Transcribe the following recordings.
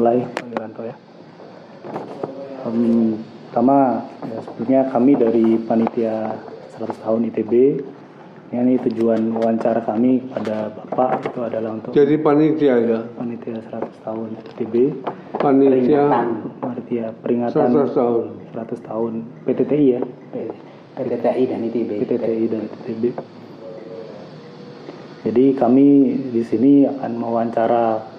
mulai Pak Wiranto ya. Um, pertama ya, sebetulnya kami dari panitia 100 tahun ITB ini tujuan wawancara kami pada Bapak itu adalah untuk Jadi panitia ya. panitia 100 tahun ITB Panitia panitia peringatan 100 tahun. 100 tahun PTTI ya PTTI dan ITB. PTTI dan ITB. Jadi kami di sini akan mewawancara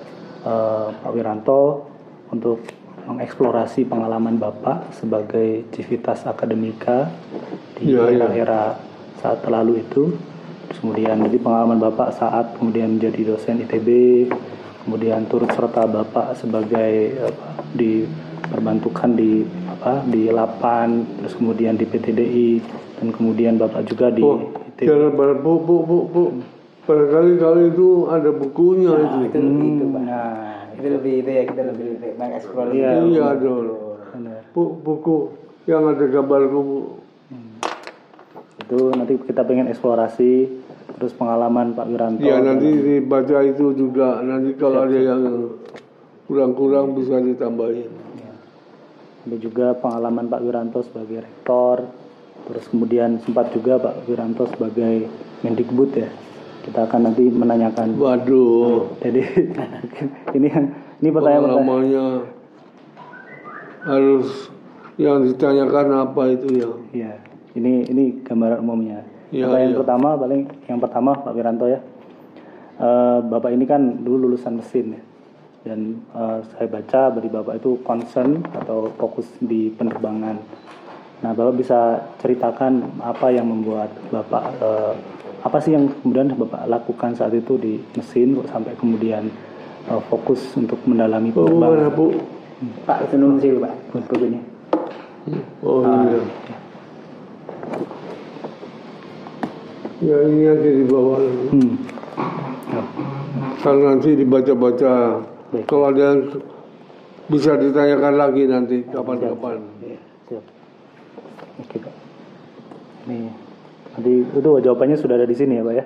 eh, Pak Wiranto untuk mengeksplorasi pengalaman Bapak sebagai civitas akademika di Ya, ya. era-era saat lalu itu. Terus kemudian jadi pengalaman Bapak saat kemudian menjadi dosen ITB, kemudian turut serta Bapak sebagai apa, diperbantukan di apa di Lapan, terus kemudian di PTDI dan kemudian Bapak juga di Oh, ITB. bu, bu, bu, bu. Barangkali kalau itu ada bukunya itu. Itu lebih itu, Pak. Nah, Itu lebih itu ya kita lebih lebih mengeksplor. Iya. Iya dong. benar. Bu, buku yang ada gambarku. Bu. itu nanti kita pengen eksplorasi terus pengalaman Pak Wiranto Ya nanti dibaca itu juga. Nanti kalau ada yang kurang-kurang bisa ditambahin. ada juga pengalaman Pak Wiranto sebagai rektor terus kemudian sempat juga Pak Wiranto sebagai Mendikbud ya kita akan nanti menanyakan Waduh. jadi ini yang ini pertanyaan Pengalamannya harus yang ditanyakan apa itu ya. Iya, ini ini gambaran umumnya. Iya, Pertanyaan iya. pertama paling yang pertama Pak Wiranto ya. Eh, Bapak ini kan dulu lulusan mesin ya. Dan eh, saya baca dari Bapak itu concern atau fokus di penerbangan. Nah, Bapak bisa ceritakan apa yang membuat Bapak eh, apa sih yang kemudian Bapak lakukan saat itu di mesin kok sampai kemudian eh, fokus untuk mendalami Oh, penerbangan? mana bu? Pak Senung sih Pak. Bukunya. Oh iya. Ya ini ada di bawah. Hmm. Kalau nanti dibaca-baca. Kalau ada yang bisa ditanyakan lagi nanti kapan-kapan. Iya, siap. Oke, Pak. Nih, nanti itu jawabannya sudah ada di sini ya, Pak ya?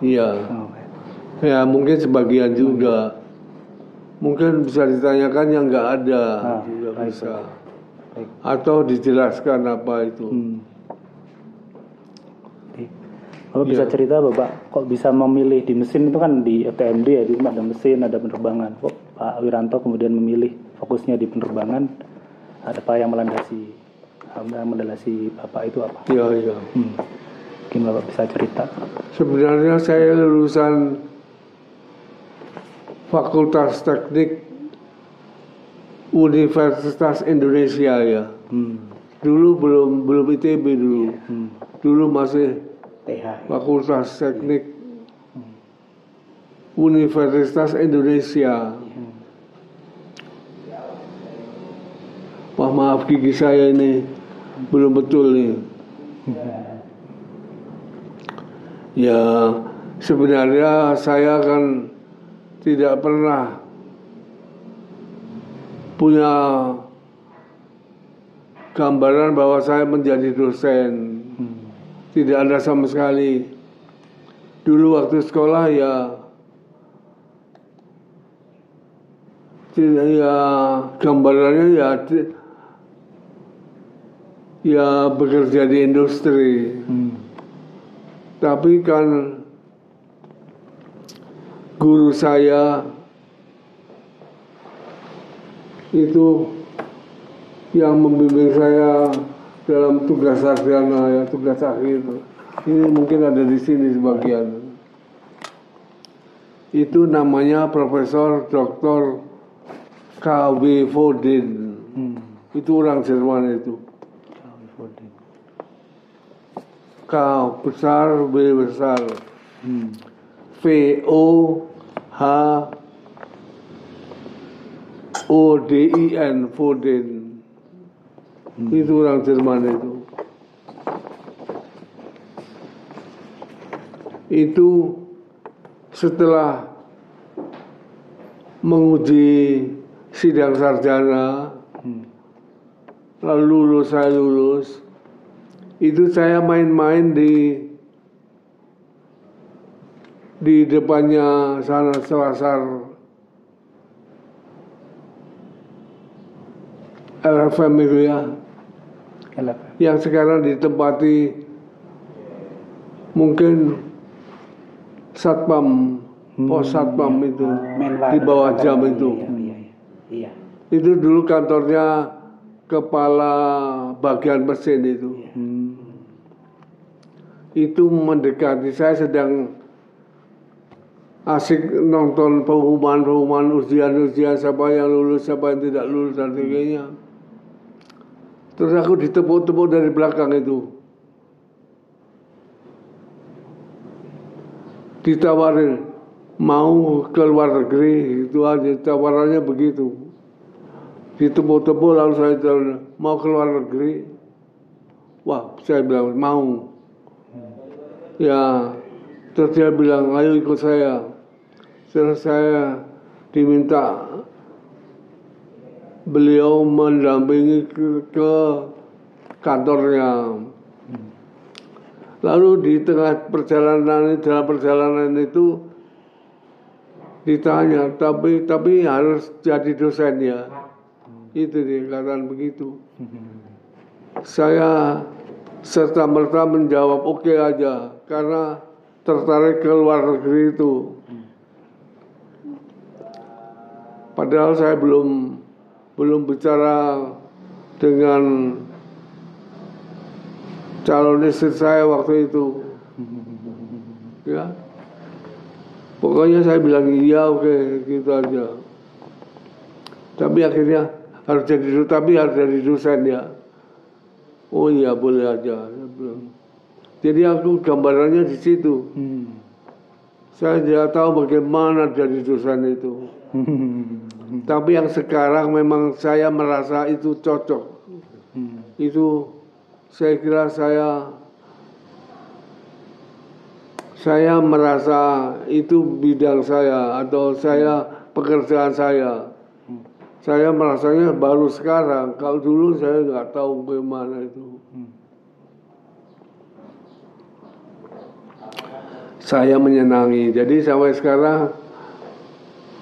Iya. Oh, baik. Ya mungkin sebagian juga. Mungkin bisa ditanyakan yang nggak ada Ah, juga baik, bisa. Baik. Atau dijelaskan apa itu. Hmm. Oke. Bapak bisa cerita Bapak kok bisa memilih di mesin itu kan di FTMD ya, di ada mesin, ada penerbangan. Kok Pak Wiranto kemudian memilih fokusnya di penerbangan? Ada apa yang melandasi yang melandasi Bapak itu apa? Iya iya. Hmm. Mungkin Bapak bisa cerita. Sebenarnya saya lulusan Fakultas Teknik Universitas Indonesia ya. Hmm. Dulu belum belum ITB dulu. Hmm. Dulu masih TH. Fakultas Teknik Universitas Indonesia. Wah maaf gigi saya ini belum betul nih. Ya sebenarnya saya kan tidak pernah punya gambaran bahwa saya menjadi dosen. Tidak ada sama sekali. Dulu waktu sekolah ya tidak ya gambarannya ya ya bekerja di industri. Hmm. Tapi kan guru saya itu yang membimbing saya dalam tugas sarjana ya tugas akhir ini mungkin ada di sini sebagian itu namanya Profesor Dr. K.W. Fodin Hmm. itu orang Jerman itu K besar B besar. Hmm. V O H O D I N Foden. Itu orang Jerman itu. Itu setelah menguji sidang sarjana. Hmm. lalu lulus saya lulus itu saya main-main di di depannya sana selasar LFM itu ya LFM. yang sekarang ditempati mungkin satpam pos satpam itu Menwar. di bawah jam itu Iya, iya, iya. Iya. itu dulu kantornya kepala bagian mesin itu Hmm. Itu mendekati. Saya sedang asik nonton pengumuman-pengumuman ujian-ujian siapa yang lulus siapa yang tidak lulus dan sebagainya. Terus aku ditepuk-tepuk dari belakang itu. Ditawarin mau ke luar negeri? Itu aja tawarannya begitu. Ditepuk-tepuk lalu saya bilang mau ke luar negeri? Wah saya bilang mau ya terus dia bilang ayo ikut saya. Terus saya diminta beliau mendampingi ke, ke kantornya. Lalu di tengah perjalanan dalam perjalanan itu ditanya tapi tapi harus jadi dosen ya? Itu dia katakan begitu. Saya serta merta menjawab oke aja karena tertarik ke luar negeri itu. Padahal saya belum belum bicara dengan calon istri saya waktu itu. Ya. Pokoknya saya bilang iya oke gitu aja. Tapi akhirnya harus jadi tapi harus jadi dosen ya oh iya boleh aja. Jadi aku gambarannya di situ. Hmm. saya tidak tahu bagaimana jadi dosen itu. Tapi yang sekarang memang saya merasa itu cocok. Hmm. itu saya kira saya saya merasa itu bidang saya atau saya pekerjaan saya saya merasanya baru sekarang. Kalau dulu saya nggak tahu bagaimana itu. Saya menyenangi. Jadi sampai sekarang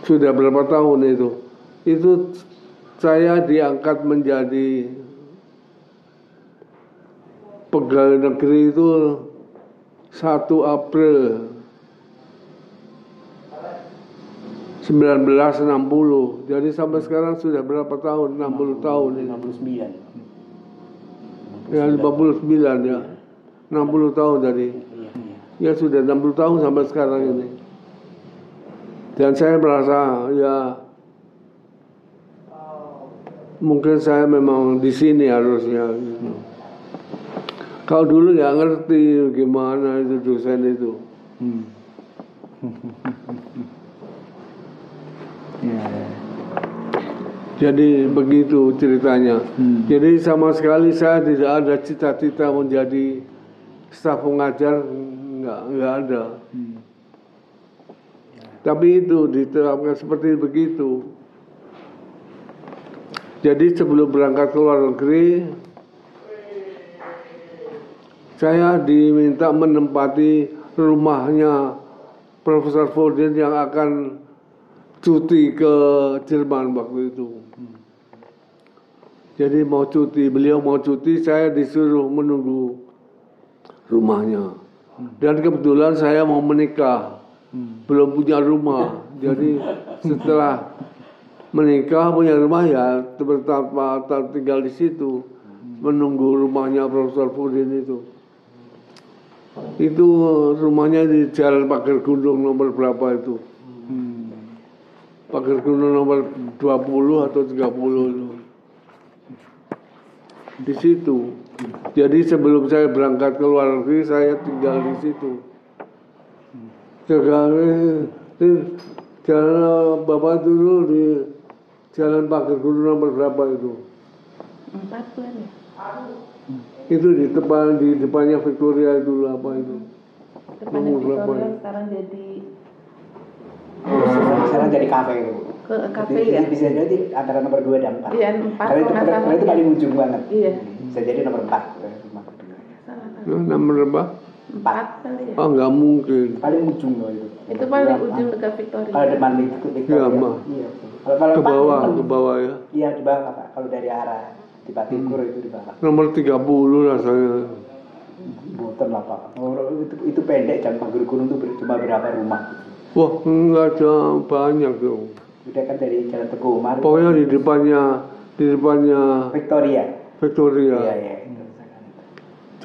sudah berapa tahun itu? Itu saya diangkat menjadi pegawai negeri itu 1 April 1960 jadi sampai sekarang sudah berapa tahun 60 tahun ini 59. ya 59 ya 60 tahun tadi iya. ya sudah 60 tahun sampai sekarang ini dan saya merasa ya mungkin saya memang di sini harusnya gitu. kalau dulu nggak ngerti gimana itu dosen itu Hmm. Ya, ya. jadi begitu ceritanya Hmm. jadi sama sekali saya tidak ada cita-cita menjadi staf pengajar nggak nggak ada Hmm. Tapi itu diterapkan seperti begitu. Jadi sebelum berangkat ke luar negeri, saya diminta menempati rumahnya Profesor Fordin yang akan cuti ke Jerman waktu itu. Jadi mau cuti, beliau mau cuti, saya disuruh menunggu rumahnya. Dan kebetulan saya mau menikah belum punya rumah. Jadi setelah menikah punya rumah ya bertapa tinggal di situ menunggu rumahnya Profesor Fudin itu. Itu rumahnya di Jalan Pagar Gunung nomor berapa itu? Pagar Gunung nomor 20 atau 30 itu. Di situ. Jadi sebelum saya berangkat ke luar negeri saya tinggal di situ. Jalan di jalan bapak dulu di jalan Pagar Gunung nomor berapa itu? Empat bulan ya? Itu di depan di depannya Victoria itu apa itu? Depannya berapa Victoria ya? sekarang jadi Sekarang, jadi kafe ke kafe Bisa- ya? Bisa jadi antara nomor 2 dan 4. Iya, empat Karena itu, karena salah. itu paling ujung banget. Iya. Bisa jadi nomor 4. Rumah kedua. Salah kan? Nah, nomor berapa? Empat kali ya? Oh nggak mungkin. Paling ujung loh itu. Itu paling Dua, ujung empat. dekat Victoria. Kalau depan itu Iya, Ma. Iya. Kalau kalau Ke empat bawah, itu- ke bawah ya. Iya di bawah Pak. Kalau dari arah di Patikur itu di bawah. Nomor 30 lah saya. Boten lah Pak. Oh, itu, itu pendek jam pagar gunung itu cuma berapa rumah. Wah, enggak ada banyak dong. Udah kan dari Jalan Teguh Umar. Pokoknya di depannya di depannya Victoria. Victoria, Iya, iya. itu.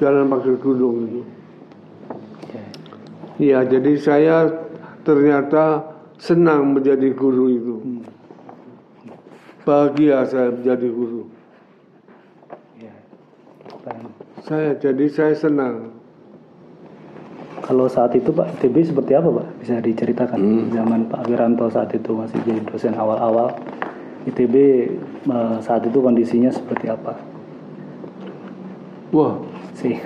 Jalan Pagar Gunung itu. Iya, jadi saya ternyata senang menjadi guru itu. Bahagia saya menjadi guru. Iya. Saya jadi saya senang. Kalau saat itu Pak ITB seperti apa Pak? Bisa diceritakan Hmm. zaman Pak Wiranto saat itu masih jadi dosen awal-awal ITB eh, saat itu kondisinya seperti apa Wah, sih?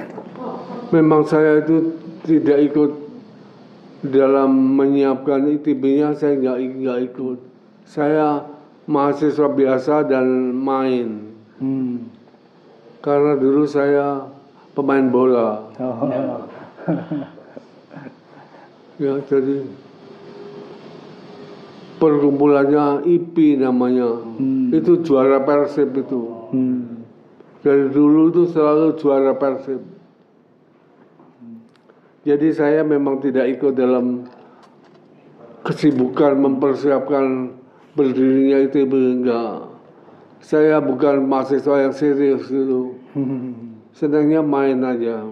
memang saya itu tidak ikut dalam menyiapkan ITB-nya saya nggak nggak ikut. Saya mahasiswa biasa dan main. Hmm. Karena dulu saya pemain bola. Oh. Ya, jadi perkumpulannya IP namanya. Hmm. Itu juara Persib itu. Hmm. Dari dulu itu selalu juara Persib. Jadi saya memang tidak ikut dalam kesibukan mempersiapkan berdirinya ITB enggak. Saya bukan mahasiswa yang serius dulu. Hmm. Senangnya main aja.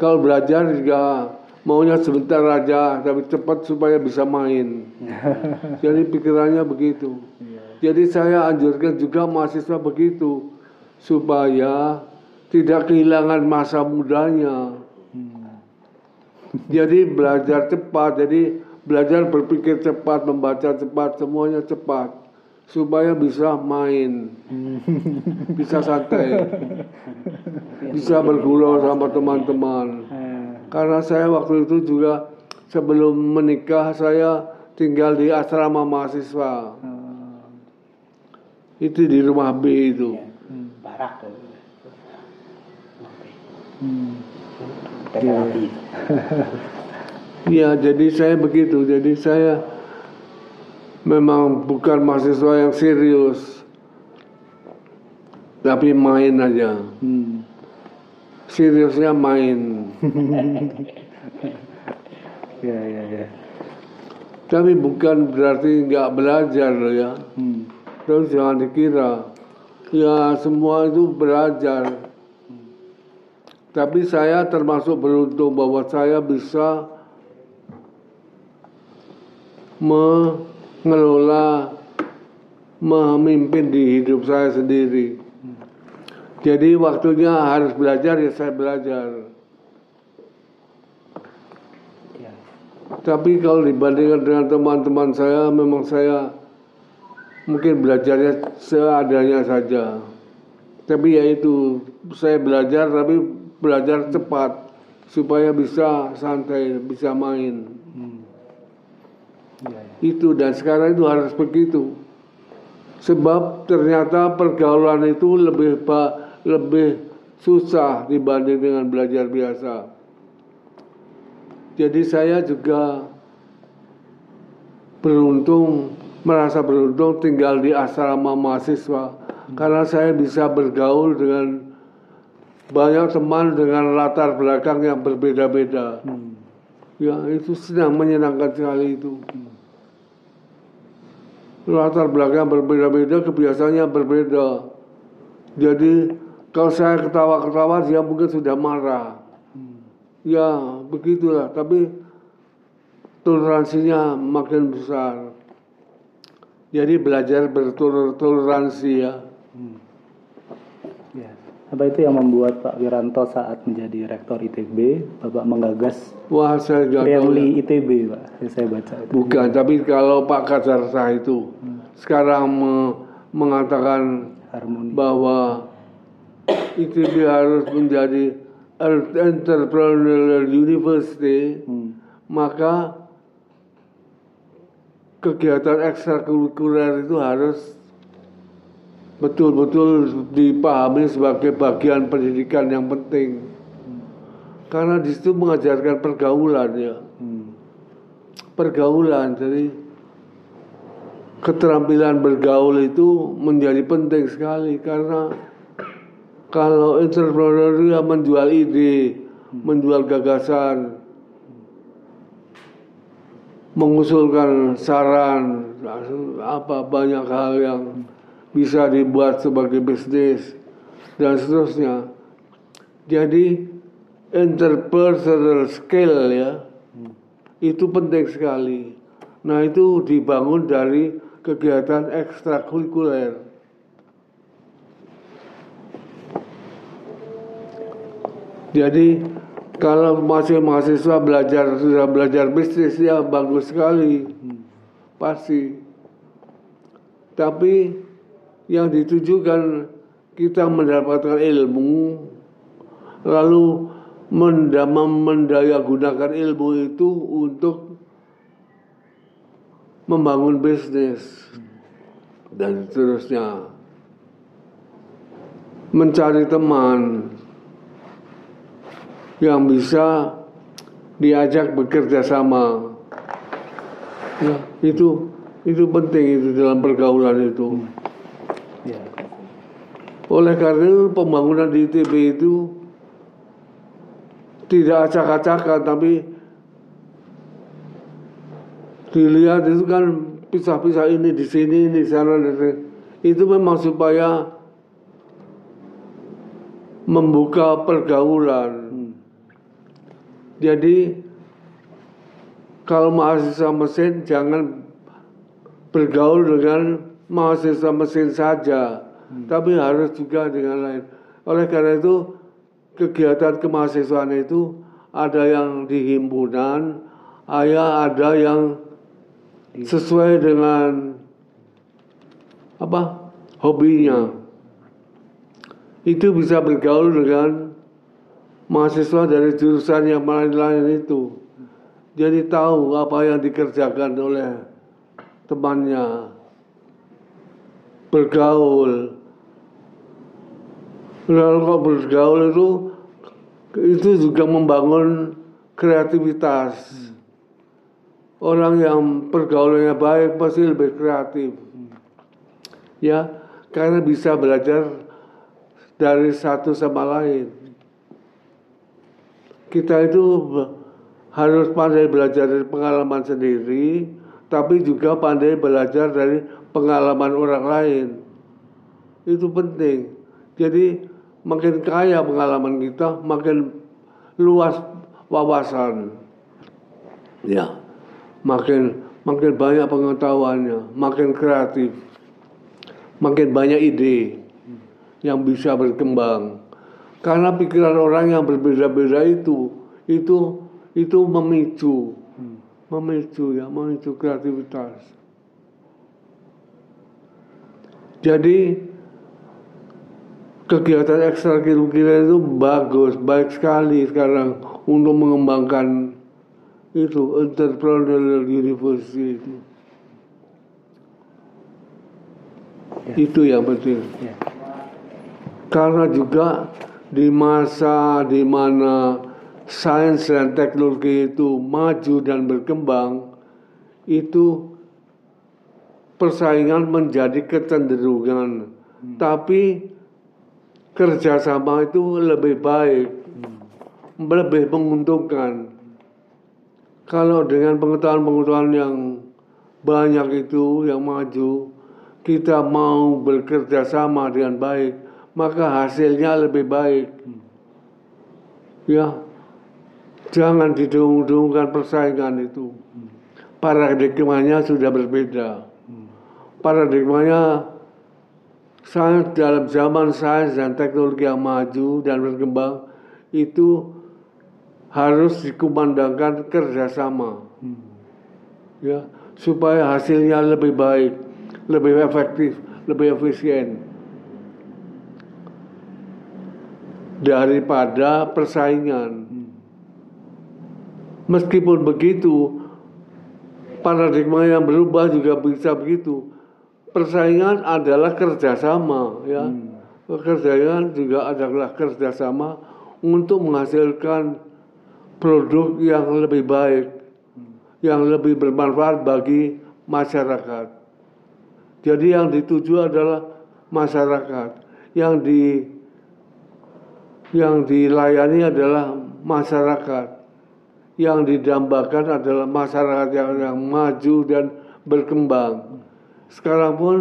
Kalau belajar juga maunya sebentar aja, tapi cepat supaya bisa main. Jadi pikirannya begitu. Jadi saya anjurkan juga mahasiswa begitu supaya tidak kehilangan masa mudanya. Jadi belajar cepat, jadi belajar berpikir cepat, membaca cepat, semuanya cepat supaya bisa main, bisa santai, bisa bergurau sama teman-teman. Karena saya waktu itu juga sebelum menikah saya tinggal di asrama mahasiswa. Itu di rumah B itu. Barak tuh. hmm. Terapi. Ya, jadi saya begitu. Jadi saya memang bukan mahasiswa yang serius. Tapi main aja. Hmm. Seriusnya main. Ya ya ya. Tapi bukan berarti nggak belajar ya. Hmm. Terus jangan dikira. Ya semua itu belajar. Tapi saya termasuk beruntung bahwa saya bisa mengelola, memimpin di hidup saya sendiri. Jadi waktunya harus belajar ya saya belajar. Ya. Tapi kalau dibandingkan dengan teman-teman saya, memang saya mungkin belajarnya seadanya saja. Tapi ya itu, saya belajar tapi belajar cepat supaya bisa santai, bisa main. Hmm. Ya, ya. Itu dan sekarang itu harus begitu. Sebab ternyata pergaulan itu lebih ba- lebih susah dibanding dengan belajar biasa. Jadi saya juga beruntung, merasa beruntung tinggal di asrama mahasiswa karena saya bisa bergaul dengan banyak teman dengan latar belakang yang berbeda-beda. Hmm. Ya itu senang menyenangkan sekali itu. Latar belakang berbeda-beda, kebiasaannya berbeda. Jadi kalau saya ketawa-ketawa dia mungkin sudah marah. Ya begitulah. Tapi toleransinya makin besar. Jadi belajar bertoleransi ya. Ya. Apa itu yang membuat Pak Wiranto saat menjadi rektor ITB, Bapak menggagas Wah saya tahu. ya. ITB, Pak? Yang saya baca itu. Bukan, tapi kalau Pak Kadarsa itu sekarang me- mengatakan Harmoni. bahwa ITB harus menjadi entrepreneurial university, Hmm. maka kegiatan ekstrakurikuler itu harus betul-betul dipahami sebagai bagian pendidikan yang penting. Karena di situ mengajarkan pergaulan ya Hmm. pergaulan jadi keterampilan bergaul itu menjadi penting sekali karena kalau entrepreneur dia menjual ide, menjual gagasan, mengusulkan saran, apa banyak hal yang bisa dibuat sebagai bisnis dan seterusnya. Jadi entrepreneurial skill ya itu penting sekali. Nah itu dibangun dari kegiatan ekstrakurikuler. Jadi kalau masih mahasiswa belajar sudah belajar bisnis ya bagus sekali, pasti. Tapi yang ditujukan kita mendapatkan ilmu, lalu mendama mendaya gunakan ilmu itu untuk membangun bisnis. Dan seterusnya. Mencari teman yang bisa diajak bekerja sama ya, itu itu penting itu dalam pergaulan itu Ya. oleh karena itu pembangunan di ITB itu tidak acak-acakan tapi dilihat itu kan pisah-pisah ini di sini di sana di sini. itu memang supaya membuka pergaulan jadi kalau mahasiswa mesin jangan bergaul dengan mahasiswa mesin saja, tapi harus juga dengan lain. Oleh karena itu kegiatan kemahasiswaan itu ada yang di himpunan, ada ada yang sesuai dengan apa hobinya. Itu bisa bergaul dengan mahasiswa dari jurusan yang lain-lain itu. Jadi tahu apa yang dikerjakan oleh temannya. Bergaul. Lalu kalau bergaul itu itu juga membangun kreativitas. Orang yang pergaulannya baik pasti lebih kreatif. Ya, karena bisa belajar dari satu sama lain kita itu harus pandai belajar dari pengalaman sendiri, tapi juga pandai belajar dari pengalaman orang lain. Itu penting. Jadi makin kaya pengalaman kita, makin luas wawasan. Ya, makin makin banyak pengetahuannya, makin kreatif, makin banyak ide yang bisa berkembang. Karena pikiran orang yang berbeda-beda itu, itu itu memicu, memicu ya, memicu kreativitas. Jadi kegiatan ekstrakurikuler itu bagus, baik sekali sekarang untuk mengembangkan itu entrepreneurial university itu. Itu yang penting. Ya. Karena juga di masa di mana sains dan teknologi itu maju dan berkembang, itu persaingan menjadi kecenderungan. Tapi kerjasama itu lebih baik, lebih menguntungkan. Kalau dengan pengetahuan-pengetahuan yang banyak itu yang maju, kita mau bekerja sama dengan baik, maka hasilnya lebih baik. Ya, jangan didung-dungkan persaingan itu. Paradigmanya sudah berbeda. Paradigmanya sains dalam zaman sains dan teknologi yang maju dan berkembang itu harus dikumandangkan kerjasama, ya supaya hasilnya lebih baik, lebih efektif, lebih efisien. Daripada persaingan. Meskipun begitu, paradigma yang berubah juga bisa begitu. Persaingan adalah kerjasama, ya. Pekerjaan juga adalah kerjasama untuk menghasilkan produk yang lebih baik, yang lebih bermanfaat bagi masyarakat. Jadi yang dituju adalah masyarakat. Yang di yang dilayani adalah masyarakat. Yang didambakan adalah masyarakat yang, yang maju dan berkembang. Sekarang pun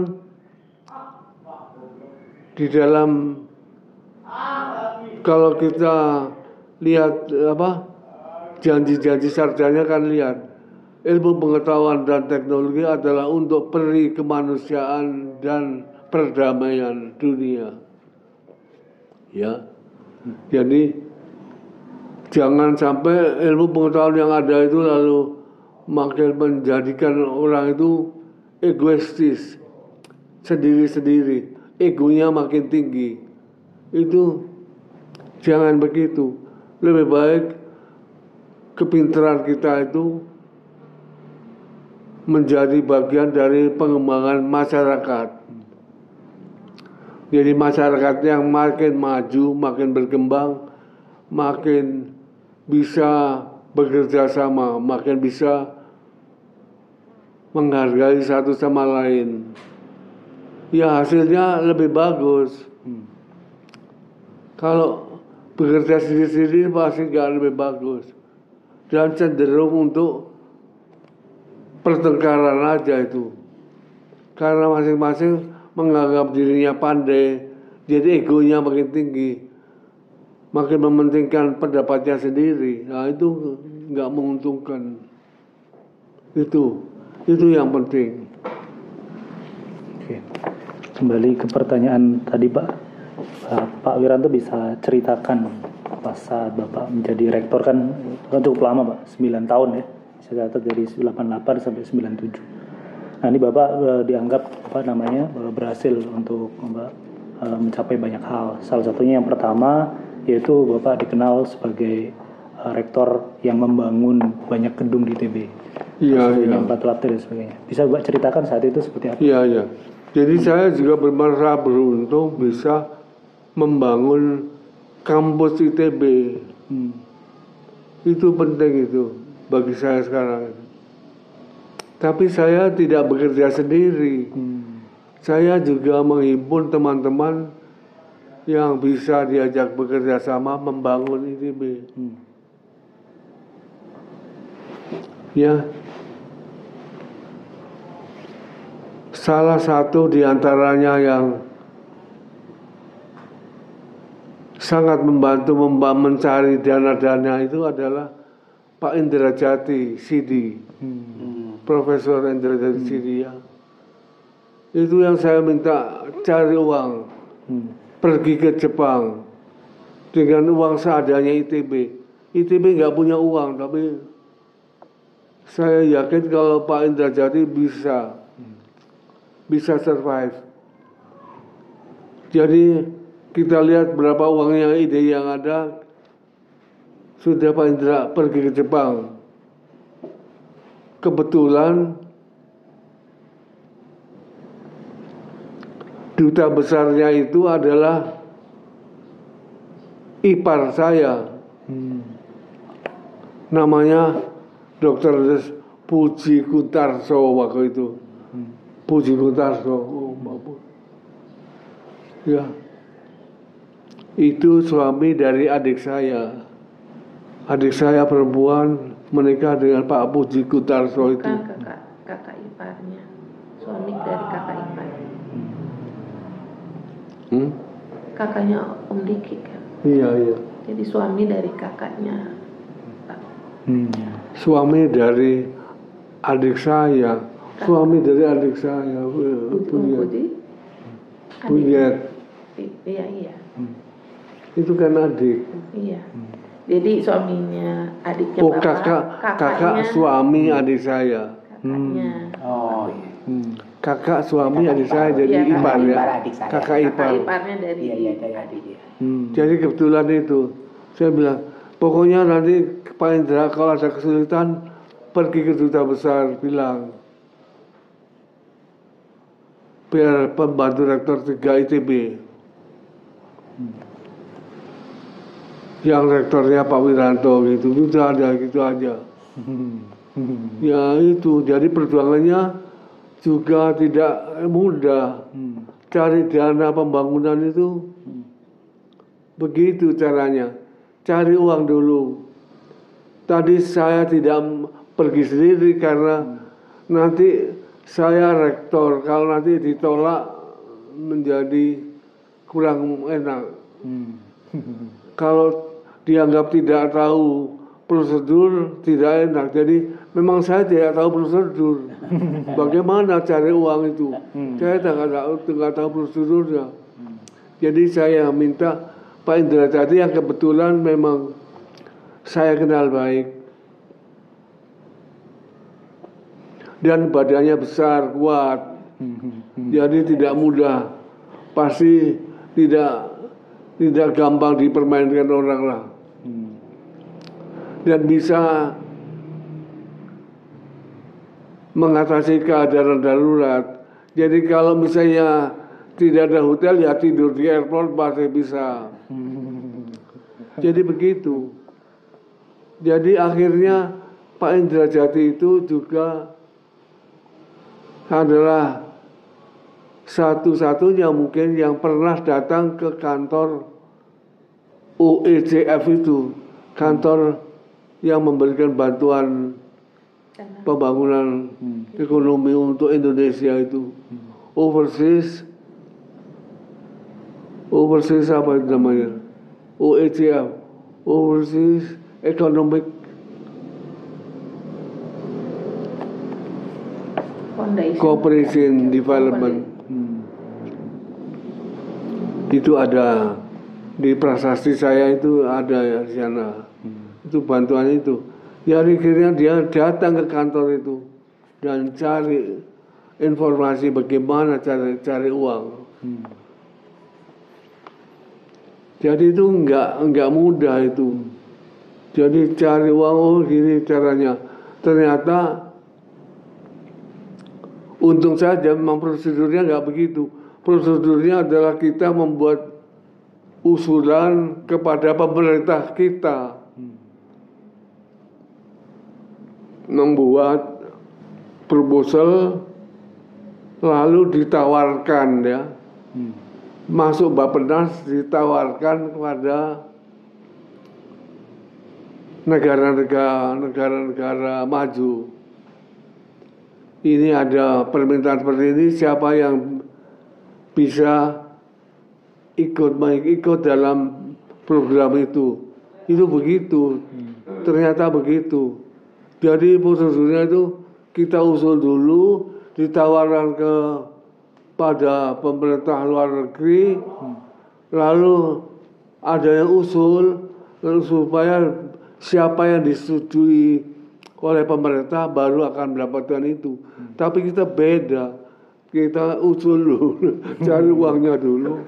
di dalam kalau kita lihat apa janji-janji sarjana kan lihat ilmu pengetahuan dan teknologi adalah untuk peri kemanusiaan dan perdamaian dunia. Ya. Jadi jangan sampai ilmu pengetahuan yang ada itu lalu makin menjadikan orang itu egoistis sendiri-sendiri, egonya makin tinggi. Itu jangan begitu. Lebih baik kepintaran kita itu menjadi bagian dari pengembangan masyarakat. Jadi masyarakat yang makin maju, makin berkembang, makin bisa bekerja sama, makin bisa menghargai satu sama lain. Ya hasilnya lebih bagus. Kalau bekerja sendiri-sendiri pasti nggak lebih bagus. Dan cenderung untuk pertengkaran aja itu. Karena masing-masing menganggap dirinya pandai, jadi egonya makin tinggi, makin mementingkan pendapatnya sendiri. Nah itu nggak menguntungkan. Itu, itu yang penting. Oke. Kembali ke pertanyaan tadi Pak. Uh, Pak Wiranto bisa ceritakan pas saat Bapak menjadi rektor kan, kan cukup lama Pak, 9 tahun ya. Saya dari 88 sampai 97. Nah ini Bapak uh, dianggap apa namanya uh, berhasil untuk apa, uh, mencapai banyak hal. Salah satunya yang pertama yaitu Bapak dikenal sebagai uh, rektor yang membangun banyak gedung di TB. Iya, iya. Empat lantai dan sebagainya. Bisa Bapak ceritakan saat itu seperti apa? Iya, iya. Jadi saya juga bermerasa beruntung bisa membangun kampus ITB. Hmm. Itu penting itu bagi saya sekarang. Tapi saya tidak bekerja sendiri. Hmm. Saya juga menghimpun teman-teman yang bisa diajak bekerja sama membangun ITB. Hmm. Ya. Salah satu di antaranya yang sangat membantu memba- mencari dana-dana itu adalah Pak Indra Jati, Sidi, Hmm. Profesor Indra Jati Sidi ya. Itu yang saya minta cari uang, Hmm. pergi ke Jepang dengan uang seadanya ITB. ITB nggak punya uang, tapi saya yakin kalau Pak Indra Jati bisa bisa survive. Jadi kita lihat berapa uangnya ide yang ada. Sudah Pak Indra pergi ke Jepang. Kebetulan duta besarnya itu adalah ipar saya Hmm. namanya Dr. Puji Kutarso waktu itu. Hmm. Puji Kutarso. Oh, mampus. Ya. Itu suami dari adik saya. Adik saya perempuan menikah dengan Pak Puji Kutarso itu. Bukan kakak kakak iparnya. Suami dari kakak ipar. Hmm? Kakaknya Om Diki kan. Iya, iya. Jadi suami dari kakaknya. Hmm. Suami dari adik saya. Suami dari adik saya. Punya. Punya. Iya iya. Itu kan adik. Iya. Jadi suaminya adiknya Oh bapak, kakak, kakak kakaknya, suami adik saya. kakaknya. Oh iya. Hmm. Kakak suami adik saya jadi Iya, ipar kakak ya. ipar adik saya. Kakak Kakak ipar. iparnya dari Iya iya dari adik ya. Hmm. Jadi kebetulan itu saya bilang pokoknya nanti Pak Indra kalau ada kesulitan pergi ke duta besar bilang biar pembantu rektor 3 ITB yang rektornya Pak Wiranto gitu itu ada gitu aja Hmm. Hmm. ya itu jadi perjuangannya juga tidak mudah. Hmm. Cari dana pembangunan itu begitu caranya. Cari uang dulu. Tadi saya tidak pergi sendiri karena nanti saya rektor. Kalau nanti ditolak menjadi kurang enak. Hmm. Kalau dianggap tidak tahu prosedur tidak enak. Jadi memang saya tidak tahu prosedur. Bagaimana cari uang itu? Saya tidak tahu, tidak tahu prosedurnya. Jadi saya minta Pak Indra Jati yang kebetulan memang saya kenal baik dan badannya besar kuat jadi tidak mudah pasti tidak tidak gampang dipermainkan orang lah Hmm. Dan bisa mengatasi keadaan darurat. Jadi kalau misalnya tidak ada hotel ya tidur di airport pasti bisa. Jadi begitu. Jadi akhirnya Pak Indra Jati itu juga adalah satu-satunya mungkin yang pernah datang ke kantor OECF itu, kantor yang memberikan bantuan pembangunan ekonomi untuk Indonesia itu. Overseas overseas apa itu namanya? OECF overseas economic foundation. cooperation development. Hmm. itu ada. Di prasasti saya itu ada ya di sana itu bantuan itu. Ya akhirnya dia datang ke kantor itu dan cari informasi bagaimana cari cari uang. Hmm. jadi itu enggak enggak mudah itu. Jadi cari uang oh gini caranya. Ternyata untung saja memang prosedurnya enggak begitu. Prosedurnya adalah kita membuat usulan kepada pemerintah kita membuat proposal lalu ditawarkan ya Hmm. masuk Bappenas ditawarkan kepada negara-negara negara-negara maju. Ini ada permintaan seperti ini siapa yang bisa ikut ikut dalam program itu. Itu begitu. Ternyata begitu. Jadi prosedurnya itu kita usul dulu ditawarkan ke pada pemerintah luar negeri. Lalu ada yang usul lalu supaya siapa yang disetujui oleh pemerintah baru akan mendapatkan itu. Tapi kita beda. Kita usul dulu cari uangnya dulu.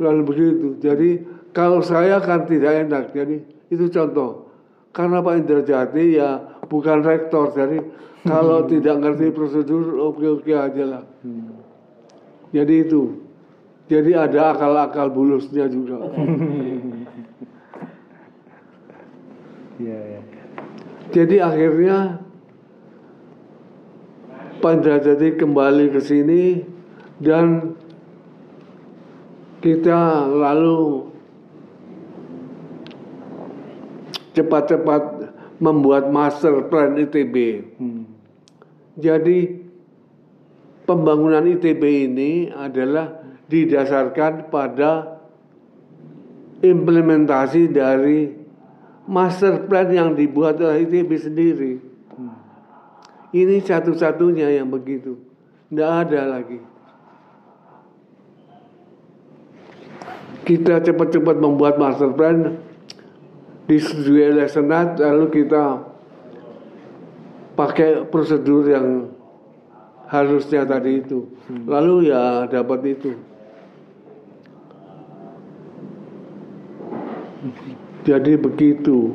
Lalu begitu. Jadi kalau saya kan tidak enak. Jadi itu contoh karena Pak Indra Jati ya bukan rektor jadi kalau tidak ngerti prosedur oke-oke aja lah. Jadi itu. Jadi ada akal-akal bulusnya juga. Iya, iya. jadi akhirnya Pak Indra Jati kembali ke sini dan kita lalu cepat-cepat membuat master plan ITB. Hmm. Jadi pembangunan ITB ini adalah didasarkan pada implementasi dari master plan yang dibuat oleh ITB sendiri. Ini satu-satunya yang begitu. Tidak ada lagi. Kita cepat-cepat membuat master plan disetujui oleh Senat lalu kita pakai prosedur yang harusnya tadi itu. Lalu ya dapat itu. Jadi begitu.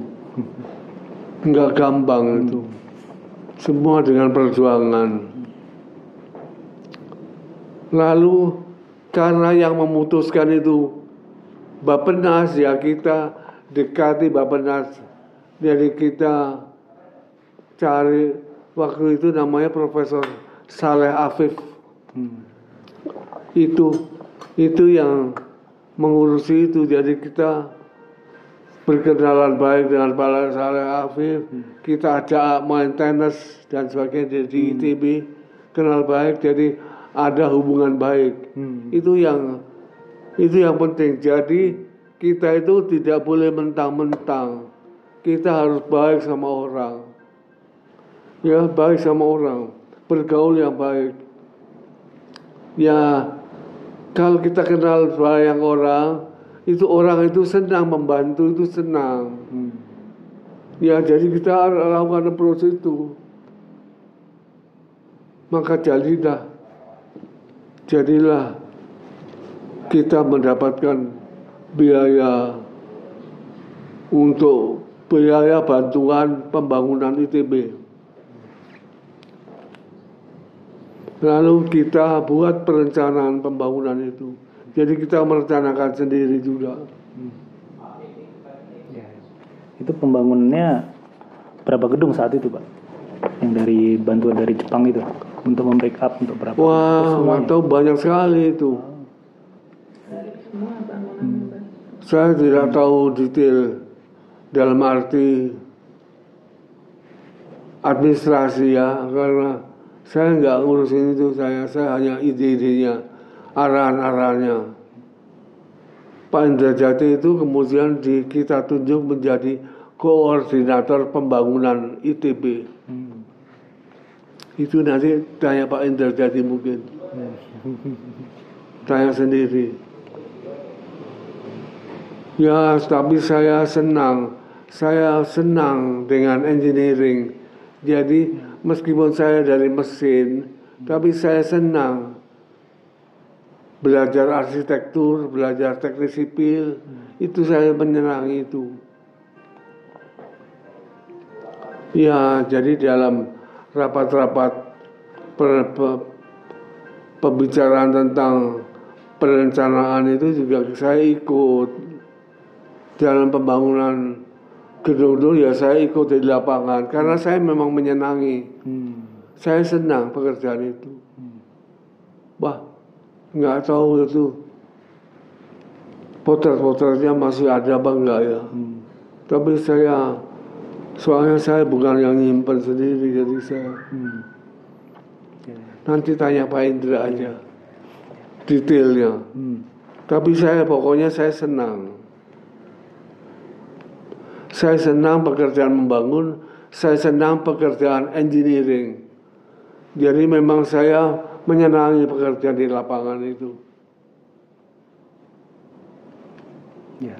Enggak gampang itu. Semua dengan perjuangan. Lalu karena yang memutuskan itu Bapenas ya kita dekati Bapenas. Jadi kita cari waktu itu namanya Profesor Saleh Afif. Hmm. itu itu yang mengurusi itu. Jadi kita berkenalan baik dengan Pak Saleh Afif. Kita ajak main tenis dan sebagainya di ITB kenal baik jadi ada hubungan baik. Hmm. itu yang itu yang penting. Jadi kita itu tidak boleh mentang-mentang. Kita harus baik sama orang. Ya baik sama orang. Bergaul yang baik. Ya kalau kita kenal banyak orang itu orang itu senang membantu itu senang. Hmm. ya jadi kita lakukan approach itu. Maka jadilah jadilah kita mendapatkan biaya untuk biaya bantuan pembangunan ITB. Lalu kita buat perencanaan pembangunan itu. Jadi kita merencanakan sendiri juga. Ya. Itu pembangunannya berapa gedung saat itu, Pak? Yang dari bantuan dari Jepang itu untuk membackup untuk berapa? Wah, atau banyak sekali itu. Saya tidak tahu detail dalam arti administrasi ya, karena saya nggak ngurusin itu saya, saya hanya ide-idenya, arahan-arahannya. Pak Indra Jati itu kemudian di, kita tunjuk menjadi koordinator pembangunan ITB. Hmm. Itu nanti tanya Pak Indra Jati mungkin. Tanya sendiri. Ya, tapi saya senang. Saya senang dengan engineering. Jadi, meskipun saya dari mesin, tapi saya senang belajar arsitektur, belajar teknik sipil. Itu saya menyenangi itu. Ya, jadi dalam rapat-rapat per- pe- pembicaraan tentang perencanaan itu juga saya ikut dalam pembangunan gedung-gedung ya saya ikut di lapangan. Karena saya memang menyenangi. Hmm. saya senang pekerjaan itu. Wah nggak tahu itu. Potret-potretnya masih ada apa enggak ya? Hmm. tapi saya soalnya saya bukan yang nyimpen sendiri jadi saya Hmm. Nanti tanya Pak Indra aja detailnya. Hmm. tapi saya pokoknya saya senang saya senang pekerjaan membangun saya senang pekerjaan engineering jadi memang saya menyenangi pekerjaan di lapangan itu Ya.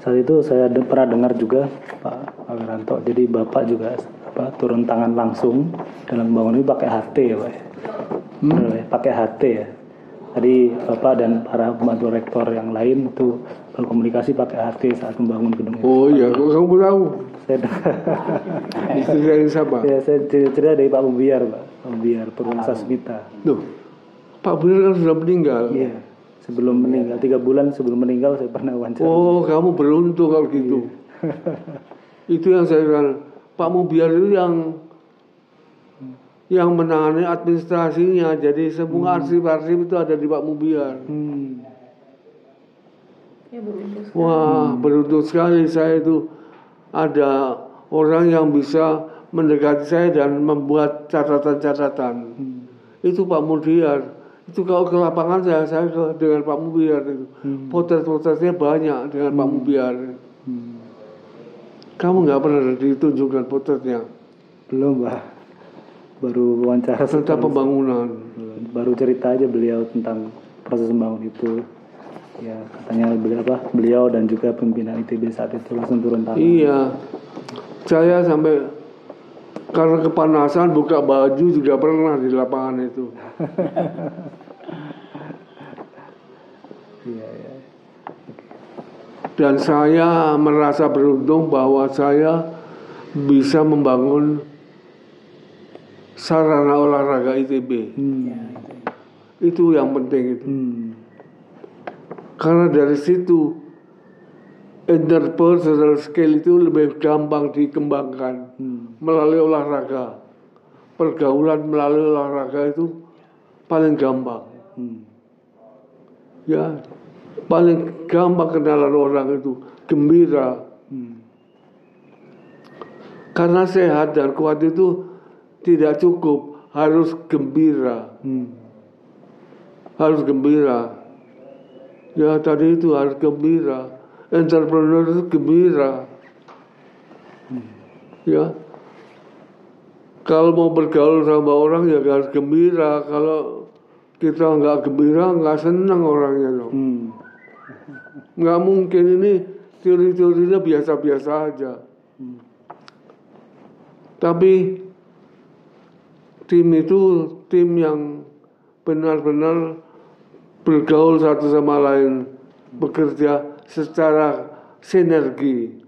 Saat itu saya de- pernah dengar juga Pak Wiranto. Jadi Bapak juga apa turun tangan langsung dalam membangun ini pakai HT ya Pak. ya? Pak, ya? Pakai HT ya. Tadi Bapak dan para pembantu rektor yang lain itu berkomunikasi pakai HT saat membangun gedung oh iya kok kamu tahu Saya istri saya siapa ya, saya cer- cerita dari Pak Mubiar Pak. Pak Mubiar Purwasa Smita. Tuh, Pak Bener kan sudah meninggal Iya. Sebelum meninggal, tiga bulan sebelum meninggal saya pernah wawancara. Oh, kamu beruntung kalau gitu. itu yang saya bilang, Pak Mubiar itu yang yang menangani administrasinya. Jadi semua arsip-arsip itu ada di Pak Mubiar. Hmm. Ya beruntung sekali. Wah, beruntung sekali saya itu ada orang yang bisa mendekati saya dan membuat catatan-catatan. Hmm. Itu Pak Mubiar. Itu kalau ke lapangan saya, saya ke, dengan Pak Mubiar itu. Hmm. Potret-potretnya banyak dengan Pak Mubiar. Hmm. Kamu nggak pernah ditunjukkan potretnya Belum, Pak. Baru wawancara tentang pembangunan. baru cerita aja beliau tentang proses membangun itu. Ya, katanya beliau apa? Beliau dan juga pimpinan ITB saat itu langsung turun tangan. Iya, saya sampai karena kepanasan buka baju juga pernah di lapangan itu. Iya, iya. Dan saya merasa beruntung bahwa saya bisa membangun sarana olahraga ITB. Hmm. Itu yang penting itu. Hmm. Karena dari situ interpersonal skill itu lebih gampang dikembangkan Hmm. melalui olahraga. pergaulan melalui olahraga itu paling gampang. Hmm. Ya, paling gampang kenalan orang itu gembira. Hmm. Karena sehat dan kuat itu tidak cukup, harus gembira. Hmm. Harus gembira. Ya tadi itu harus gembira. Entrepreneur itu gembira. Ya. Kalau mau bergaul sama orang ya harus gembira. Kalau kita nggak gembira nggak senang orangnya loh. Hmm. Nggak mungkin ini teori-teorinya biasa-biasa aja. Tapi tim itu tim yang benar-benar bergaul satu sama lain, bekerja secara sinergi.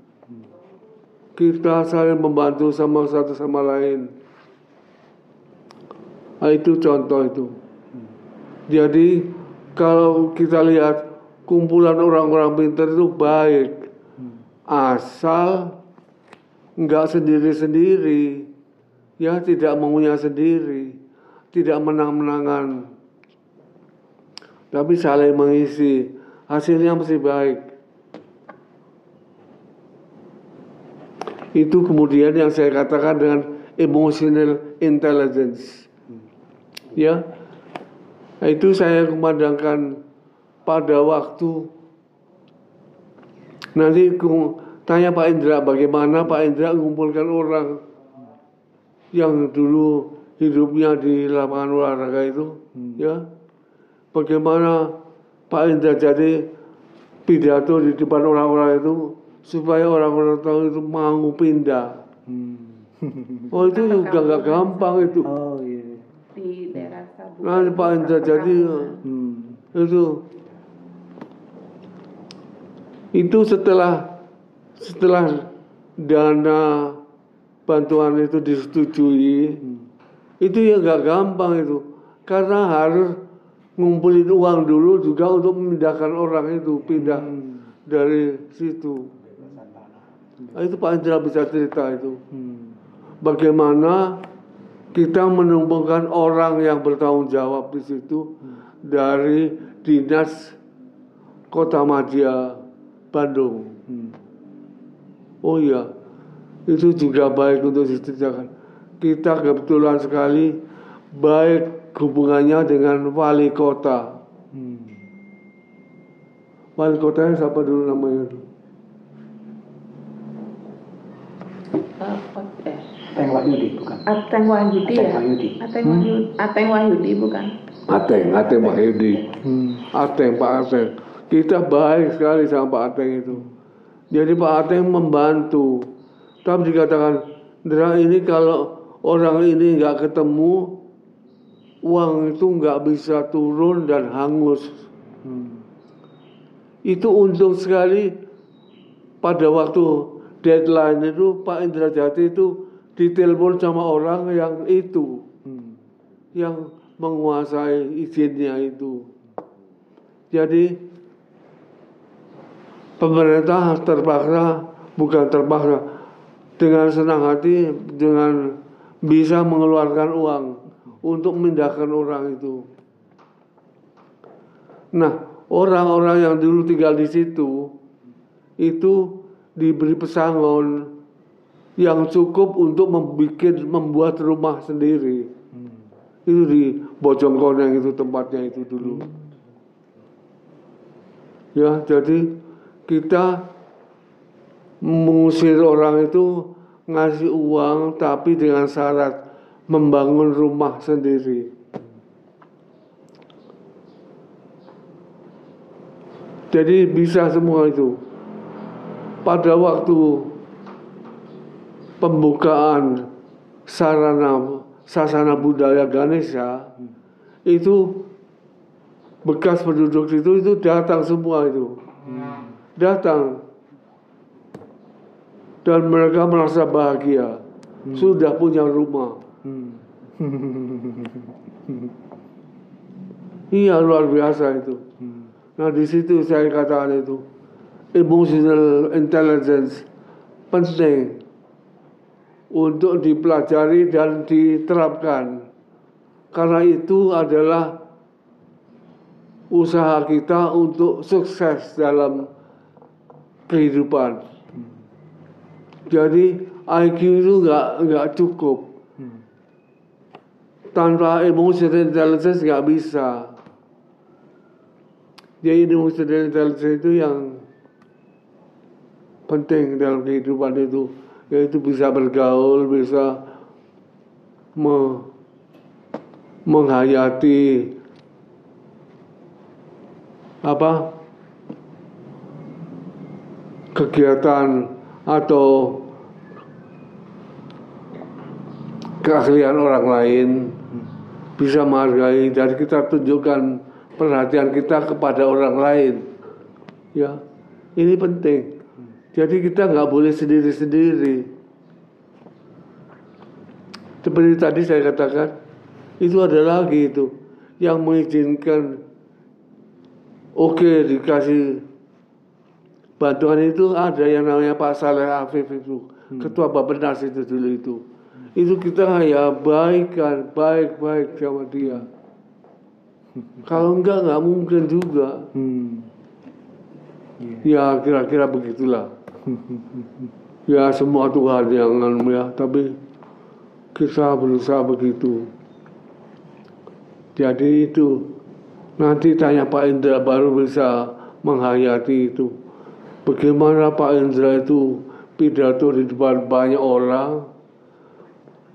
Kita saling membantu sama satu sama lain. Nah, itu contoh itu. Jadi kalau kita lihat kumpulan orang-orang pintar itu baik, asal nggak sendiri-sendiri, ya tidak maunya sendiri, tidak menang-menangan, tapi saling mengisi, hasilnya mesti baik. Itu kemudian yang saya katakan dengan emotional intelligence. Ya, itu saya kumandangkan pada waktu nanti ku tanya Pak Indra bagaimana Pak Indra mengumpulkan orang yang dulu hidupnya di lapangan olahraga itu, ya. Bagaimana Pak Indra jadi pidato di depan orang-orang itu supaya orang-orang tahu itu mau pindah. Hmm. Oh itu juga nggak gampang itu. Oh iya. di daerah Sabu. Nah Pak Indra jadi Hmm. itu itu setelah setelah dana bantuan itu disetujui itu ya nggak gampang itu karena harus ngumpulin uang dulu juga untuk memindahkan orang itu pindah dari situ Nah, itu Pak Indra bisa cerita itu Hmm. bagaimana kita menumbuhkan orang yang bertanggung jawab di situ dari dinas Kota Madia Bandung. Hmm. Oh iya, itu juga baik untuk diceritakan. Kita kebetulan sekali baik hubungannya dengan wali kota. Hmm. Wali kotanya siapa dulu namanya? Eh, eh, Teng Wahyudi bukan? Ateng Wahyudi Ateng ya? Wahyudi. Ateng Wahyudi, Ateng Wahyudi bukan? Ateng, Ateng Pak Yudi. Hmm. Ateng, Pak Ateng. Kita baik sekali sama Pak Ateng itu. Jadi Pak Ateng membantu. Tapi dikatakan, Dra ini kalau orang ini nggak ketemu, uang itu nggak bisa turun dan hangus. Hmm. Itu untung sekali pada waktu deadline itu Pak Indra Jati itu ditelepon sama orang yang itu Hmm. yang menguasai izinnya itu. Jadi pemerintah terpaksa bukan terpaksa dengan senang hati dengan bisa mengeluarkan uang untuk memindahkan orang itu. Nah, orang-orang yang dulu tinggal di situ itu diberi pesangon yang cukup untuk membuat membuat rumah sendiri. Itu di Bojongkoneng itu tempatnya itu dulu. Ya jadi kita mengusir orang itu ngasih uang tapi dengan syarat membangun rumah sendiri. Jadi bisa semua itu. Pada waktu pembukaan sarana sasana budaya Ganesha itu bekas penduduk itu itu datang semua itu. Datang. Dan mereka merasa bahagia. Sudah punya rumah. Hmm. iya luar biasa itu Hmm. nah di situ saya katakan itu emotional intelligence penting untuk dipelajari dan diterapkan. Karena itu adalah usaha kita untuk sukses dalam kehidupan. Jadi IQ itu nggak nggak cukup. Tanpa emotional intelligence nggak bisa. Jadi emotional intelligence itu yang penting dalam kehidupan itu, yaitu bisa bergaul, bisa me- menghayati apa kegiatan atau keahlian orang lain bisa menghargai dan kita tunjukkan perhatian kita kepada orang lain. Ya ini penting. Jadi kita nggak boleh sendiri-sendiri. Seperti tadi saya katakan itu ada lagi itu yang mengizinkan oke dikasih bantuan itu. Ada yang namanya Pak Saleh Afif itu ketua Bapenas itu dulu itu itu kita ya baikkan baik-baik sama dia. Kalau enggak nggak mungkin juga. Hmm. ya kira-kira begitulah. Ya semua Tuhan yang anu ya tapi kita berusaha begitu. Jadi itu nanti tanya Pak Indra baru bisa menghayati itu. Bagaimana Pak Indra itu pidato di depan banyak orang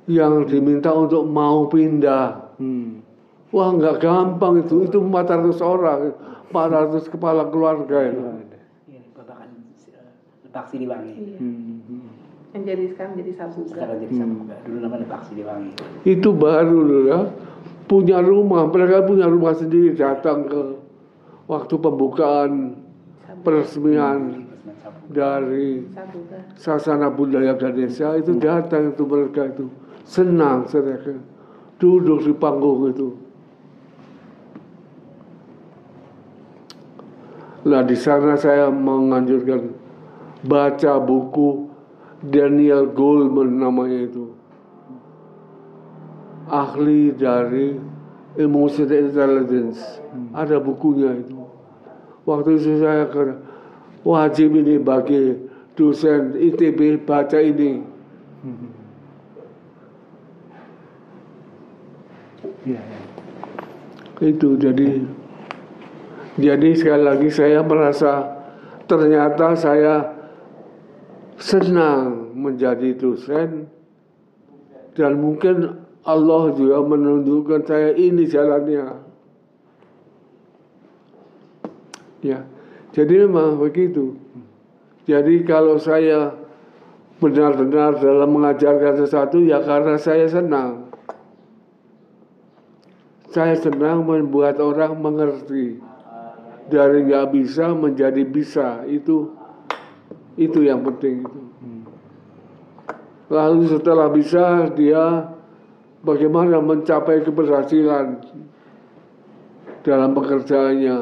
yang diminta untuk mau pindah Hmm. wah nggak gampang itu itu 400 orang 400 kepala keluarga itu Iya, Bapak kan eh, Lebak Siliwangi. Iya. Hmm. hmm. Yang jadi sekarang jadi sabuga. Sekarang jadi Sabuga. Dulu namanya Lebak Siliwangi. itu baru loh ya punya rumah mereka punya rumah sendiri datang ke waktu pembukaan peresmian dari Sabuga. Sasana Budaya Ganesha itu datang itu mereka itu senang mereka duduk di panggung itu. Nah di sana saya menganjurkan baca buku Daniel Goleman namanya itu. Ahli dari emotional intelligence. Ada bukunya itu. Waktu itu saya ke wajib ini bagi dosen ITB baca ini Iya. itu jadi jadi sekali lagi saya merasa ternyata saya senang menjadi dosen dan mungkin Allah juga menunjukkan saya ini jalannya. Ya jadi memang begitu. Jadi kalau saya benar-benar dalam mengajarkan sesuatu ya karena saya senang saya senang membuat orang mengerti dari nggak bisa menjadi bisa itu itu yang penting. Lalu setelah bisa dia bagaimana mencapai keberhasilan dalam pekerjaannya.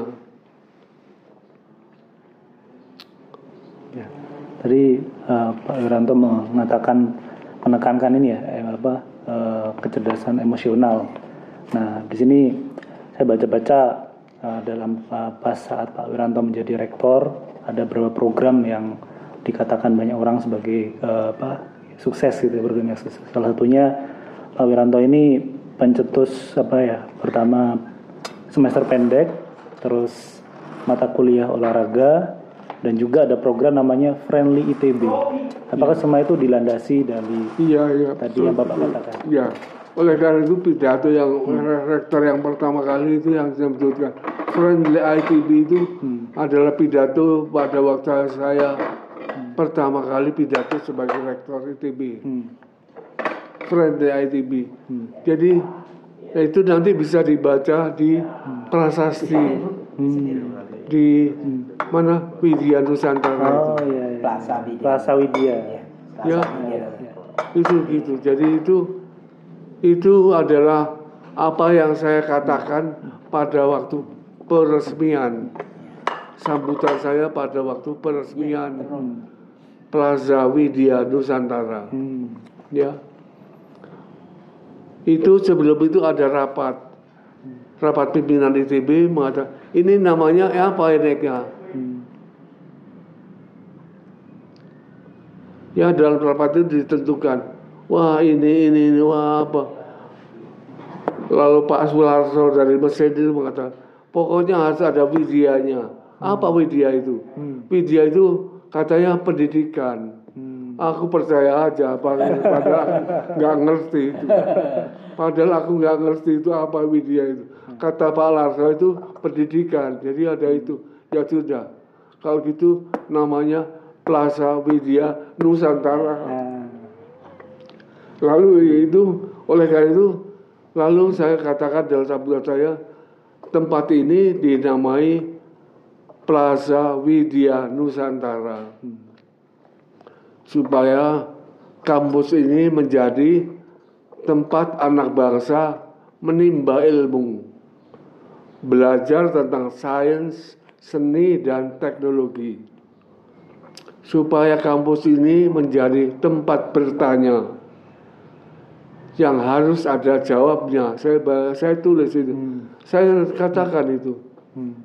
Ya. Tadi eh, Pak Wiranto mengatakan menekankan ini ya eh, apa eh, kecerdasan emosional. Nah di sini saya baca-baca eh, dalam eh, pas saat Pak Wiranto menjadi rektor ada beberapa program yang dikatakan banyak orang sebagai eh, apa sukses gitu program yang sukses. Salah satunya Pak Wiranto ini pencetus apa ya pertama semester pendek terus mata kuliah olahraga dan juga ada program namanya Friendly ITB. Apakah semua itu dilandasi dari Iya iya. tadi yang Bapak katakan? Ya, oleh karena itu pidato yang rektor yang pertama kali itu yang saya sebutkan friendly ITB itu adalah pidato pada waktu saya pertama kali pidato sebagai rektor ITB. Hmm. Friendly ITB. Jadi ya itu nanti bisa dibaca di prasasti di mana Widya Nusantara itu. Oh iya iya. Plaza Widya. Plaza Widya. Iya, Ya. Plaza Widya. itu gitu jadi itu itu adalah apa yang saya katakan pada waktu peresmian. Sambutan saya pada waktu peresmian Plaza Widya Nusantara. Hmm. ya. Itu sebelum itu ada rapat. Rapat pimpinan ITB mengatakan ini namanya apa enaknya Hmm. ya dalam rapat itu ditentukan wah ini ini ini wah apa lalu Pak Sularso dari itu mengatakan pokoknya harus ada widianya apa widya itu? Hmm. widya itu katanya pendidikan. Hmm. aku percaya aja padahal padahal nggak ngerti itu. Padahal aku nggak ngerti itu apa widya itu. Kata Pak Larso itu pendidikan jadi ada itu. Ya sudah. Kalau gitu namanya Plaza Widya Nusantara. Ah. lalu itu oleh karena itu lalu saya katakan dalam sambutan saya tempat ini dinamai Plaza Widya Nusantara. Supaya kampus ini menjadi tempat anak bangsa menimba ilmu belajar tentang sains seni dan teknologi. Supaya kampus ini menjadi tempat bertanya yang harus ada jawabnya. Saya saya tulis itu. Hmm. Saya katakan itu. Hmm.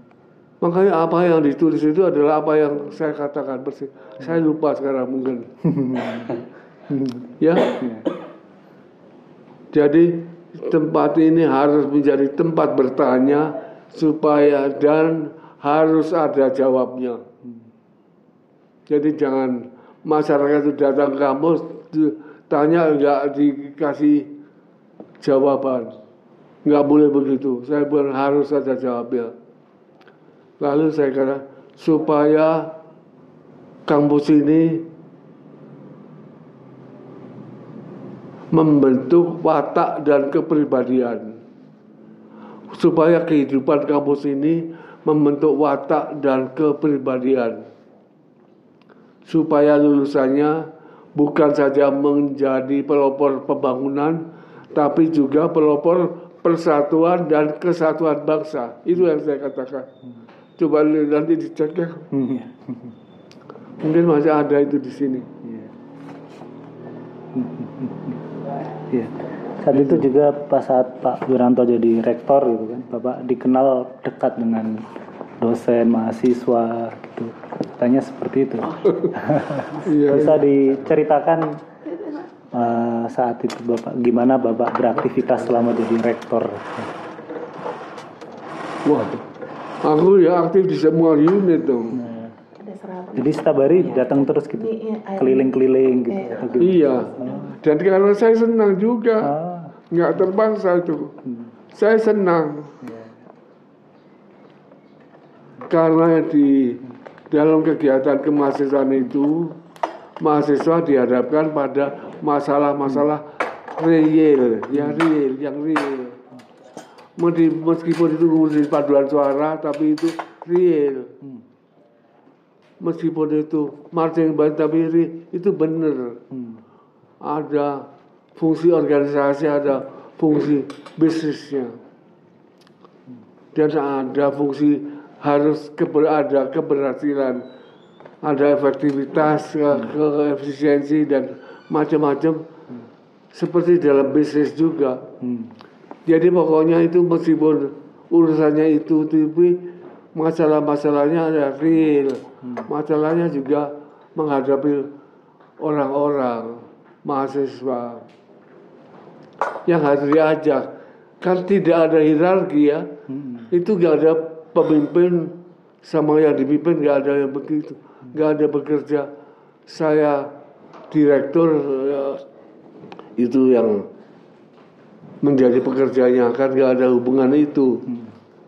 Makanya apa yang ditulis itu adalah apa yang saya katakan persis. Saya lupa sekarang mungkin. ya. Jadi tempat ini harus menjadi tempat bertanya supaya dan harus ada jawabnya. Jadi jangan masyarakat itu datang ke kampus tanya nggak dikasih jawaban. Nggak boleh begitu. Saya bilang harus ada jawabnya. Lalu saya kata supaya kampus ini membentuk watak dan kepribadian. Supaya kehidupan kampus ini membentuk watak dan kepribadian. Supaya lulusannya bukan saja menjadi pelopor pembangunan, tapi juga pelopor persatuan dan kesatuan bangsa. Itu yang saya katakan. Coba nanti dicek ya. Mungkin masih ada itu di sini. Iya. Iya. Saat itu juga pas saat Pak Wiranto jadi rektor gitu kan, Bapak dikenal dekat dengan dosen, mahasiswa gitu. Katanya seperti itu. Iya. Bisa diceritakan eh, saat itu Bapak gimana Bapak beraktivitas selama jadi rektor? Wah, aku ya aktif di semua unit dong. Serapan. Jadi setiap hari datang terus gitu, air. keliling-keliling gitu. Iya. gitu. Iya. Dan karena saya senang juga, Ah, nggak terpaksa itu. Saya senang karena di dalam kegiatan kemahasiswaan itu mahasiswa dihadapkan pada masalah-masalah real, yang real, yang real. Meskipun itu ngurusin paduan suara, tapi itu real. Meskipun itu marching band, tapi re- itu benar. Ada fungsi organisasi, ada fungsi bisnisnya. Dan ada fungsi harus keber, ada keberhasilan, ada efektivitas, ke- keefisiensi dan macam-macam. Seperti dalam bisnis juga. Hmm. Jadi pokoknya itu meskipun urusannya itu tapi masalah-masalahnya ada real. Masalahnya juga menghadapi orang-orang mahasiswa yang harus diajak. Kan tidak ada hierarki ya. Hmm. Itu gak ada pemimpin sama yang dipimpin gak ada yang begitu. Gak ada bekerja. Saya direktur ya, itu yang menjadi pekerjaannya kan gak ada hubungan itu.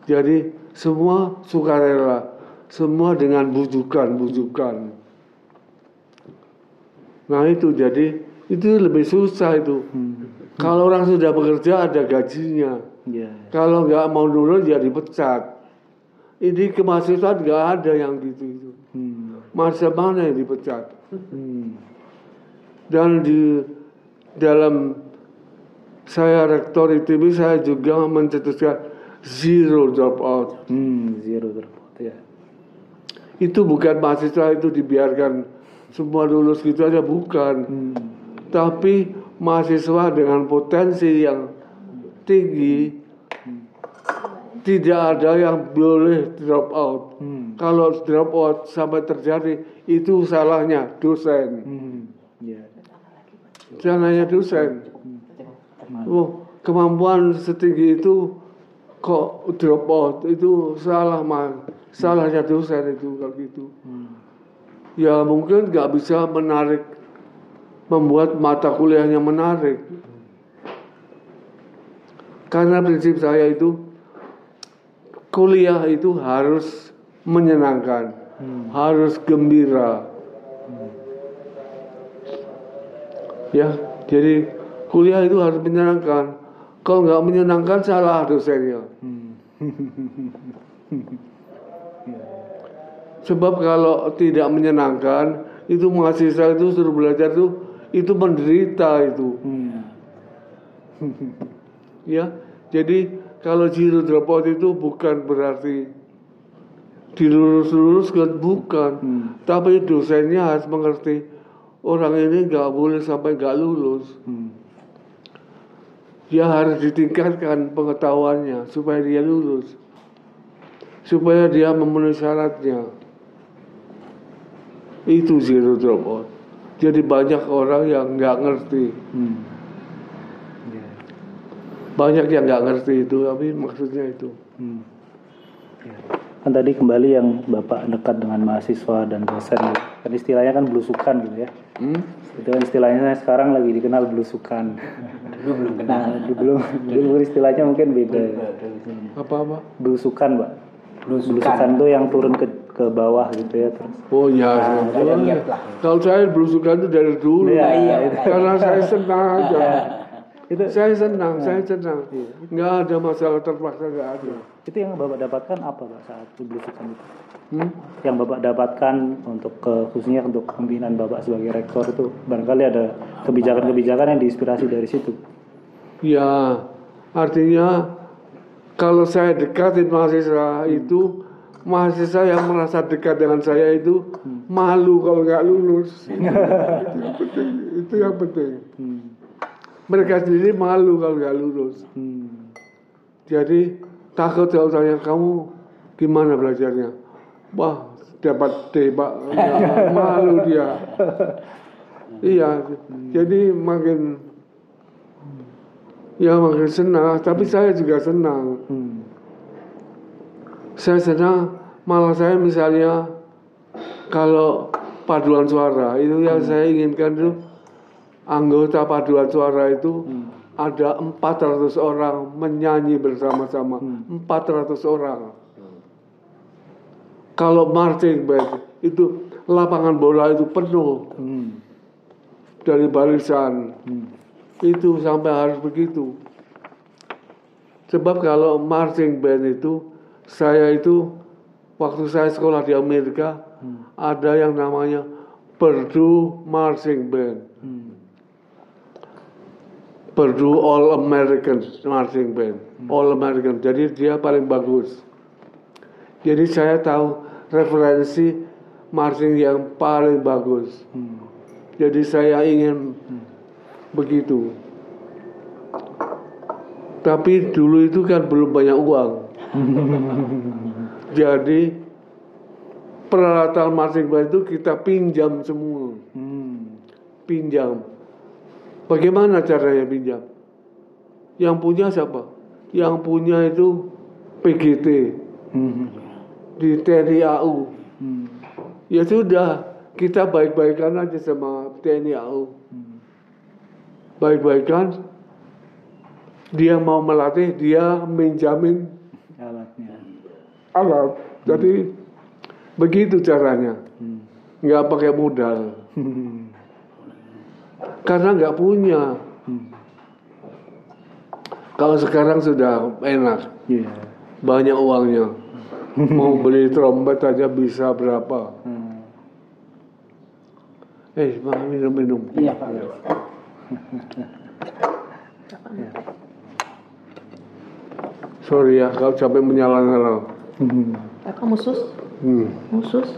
Jadi semua sukarela, semua dengan bujukan-bujukan. Nah itu jadi itu lebih susah itu. Hmm. Kalau orang sudah bekerja ada gajinya. Iya. Kalau nggak mau nurun ya dipecat. Ini kemahasiswaan nggak ada yang gitu itu. Hmm. Masa mana yang dipecat? Hmm. Dan di dalam saya rektor ITB saya juga mencetuskan zero dropout. Hmm. Zero dropout ya. Itu bukan mahasiswa itu dibiarkan semua lulus gitu aja bukan. Hmm. Tapi mahasiswa dengan potensi yang tinggi tidak ada yang boleh drop out. Hmm. Kalau drop out sampai terjadi itu salahnya dosen. Hmm. Ya. Jangan hanya dosen. Oh, kemampuan setinggi itu kok drop out itu salah man. Salahnya dosen itu kalau gitu. Ya mungkin nggak bisa menarik membuat mata kuliahnya menarik. Karena prinsip saya itu kuliah itu harus menyenangkan, harus gembira. Ya, jadi kuliah itu harus menyenangkan. Kalau nggak menyenangkan salah dosennya. Sebab kalau tidak menyenangkan, itu mahasiswa itu suruh belajar itu itu menderita itu. ya, jadi kalau zero dropout itu bukan berarti dilurus-luruskan bukan, tapi dosennya harus mengerti orang ini nggak boleh sampai nggak lulus. Dia harus ditingkatkan pengetahuannya supaya dia lulus, supaya dia memenuhi syaratnya. Itu zero dropout. Jadi banyak orang yang nggak ngerti. Banyak yang nggak ngerti itu, tapi maksudnya itu. Kan tadi kembali yang Bapak dekat dengan mahasiswa dan dosen gitu. Kan istilahnya kan belusukan gitu ya. Hmm? Itu kan istilahnya sekarang lagi dikenal belusukan. Dulu belum kenal. Nah, dulu belum dulu istilahnya mungkin beda. Apa-apa? Belusukan, Pak. Belusukan. Belusukan itu yang turun ke ke bawah gitu ya terus. Oh iya, Nah, saya kalau saya berusukan itu dari dulu, Iya, iya. karena saya senang aja. Itu Saya senang, saya senang. Nggak ada masalah terpaksa nggak ada. itu yang Bapak dapatkan apa Pak saat belusukan itu? Hmm? Yang Bapak dapatkan untuk ke, khususnya untuk pembinaan Bapak sebagai rektor itu barangkali ada kebijakan-kebijakan yang diinspirasi dari situ. Ya, artinya kalau saya dekatin mahasiswa itu mahasiswa yang merasa dekat dengan saya itu malu kalau nggak lulus. itu yang penting. Itu yang penting. Mereka sendiri malu kalau nggak lulus. Hmm. Jadi takut kalau tanya kamu gimana belajarnya? Wah dapat D pak, malu dia. Iya, jadi makin ya makin senang. Tapi saya juga senang. Hmm. Saya senang malah saya misalnya kalau paduan suara itu yang saya inginkan itu anggota paduan suara itu ada 400 orang menyanyi bersama-sama. 400 orang. Kalau marching band itu lapangan bola itu penuh Hmm. dari barisan. Itu sampai harus begitu. Sebab kalau marching band itu saya itu waktu saya sekolah di Amerika ada yang namanya Purdue Marching Band. Hmm. Purdue All American Marching Band All American. Jadi dia paling bagus. Jadi saya tahu referensi marching yang paling bagus. Hmm. jadi saya ingin begitu. Tapi dulu itu kan belum banyak uang. Jadi peralatan marching band itu kita pinjam semua. Hmm. pinjam. Bagaimana caranya pinjam? Yang punya siapa? Yang punya itu PGT Hmm. di TNI AU. Hmm. Ya sudah, kita baik-baikan aja sama TNI AU. Baik-baikan. Dia mau melatih, dia minjamin Alatnya. alat. Jadi begitu caranya. Hmm. Nggak pakai modal. Hmm. Karena nggak punya. Kalau sekarang sudah enak, Iya. banyak uangnya. Mau beli trompet aja bisa berapa? Hmm. Eh, mau minum-minum. Iya Pak. Sorry ya, kalau sampai menyala-nyala. Hmm. Kakak musus? Hmm. Musus?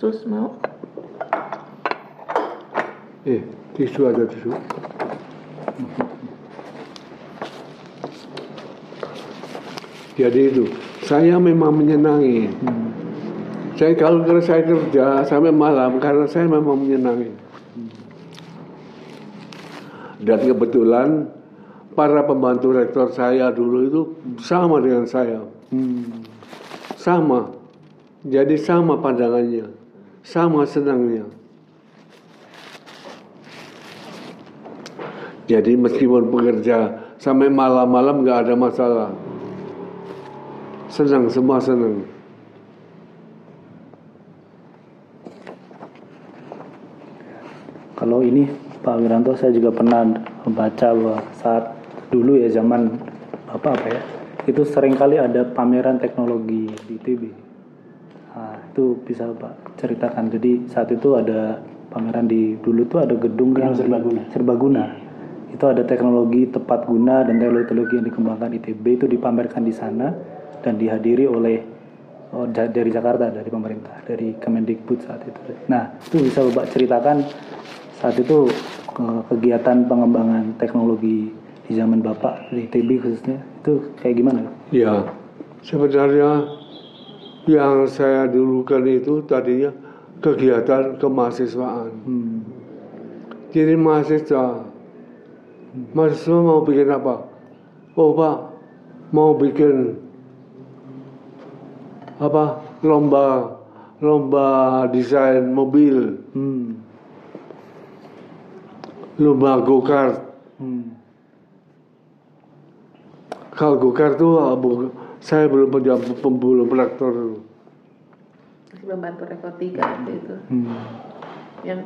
Sus mau? Eh, tisu ada tisu. Jadi itu, saya memang menyenangi. Saya kalau saya kerja sampai malam karena saya memang menyenangi. Dan kebetulan para pembantu rektor saya dulu itu sama dengan saya. Sama. Jadi sama pandangannya. Sama senangnya. Jadi meskipun bekerja sampai malam-malam nggak ada masalah. Senang, semua senang. Kalau ini Pak Wiranto saya juga pernah membaca bahwa saat dulu ya zaman apa apa ya itu sering kali ada pameran teknologi di ITB. Nah, itu bisa Pak ceritakan. Jadi saat itu ada pameran di dulu tuh ada gedung yang serbaguna. serbaguna. Itu ada teknologi tepat guna dan teknologi yang dikembangkan ITB itu dipamerkan di sana dan dihadiri oleh oh, dari Jakarta dari pemerintah dari Kemendikbud saat itu. Nah itu bisa bapak ceritakan saat itu ke- kegiatan pengembangan teknologi di zaman bapak di ITB khususnya itu kayak gimana? Ya, sebenarnya yang saya dulukan itu tadinya kegiatan kemahasiswaan. Hmm. Jadi mahasiswa, mahasiswa mau bikin apa? Oh pak, mau bikin apa? Lomba, lomba desain mobil, Hmm. lomba go kart. Hmm. Kalau go kart tuh ah, saya belum punya pembulung traktor. Masih membantu rekor tiga waktu itu. Hmm. Yang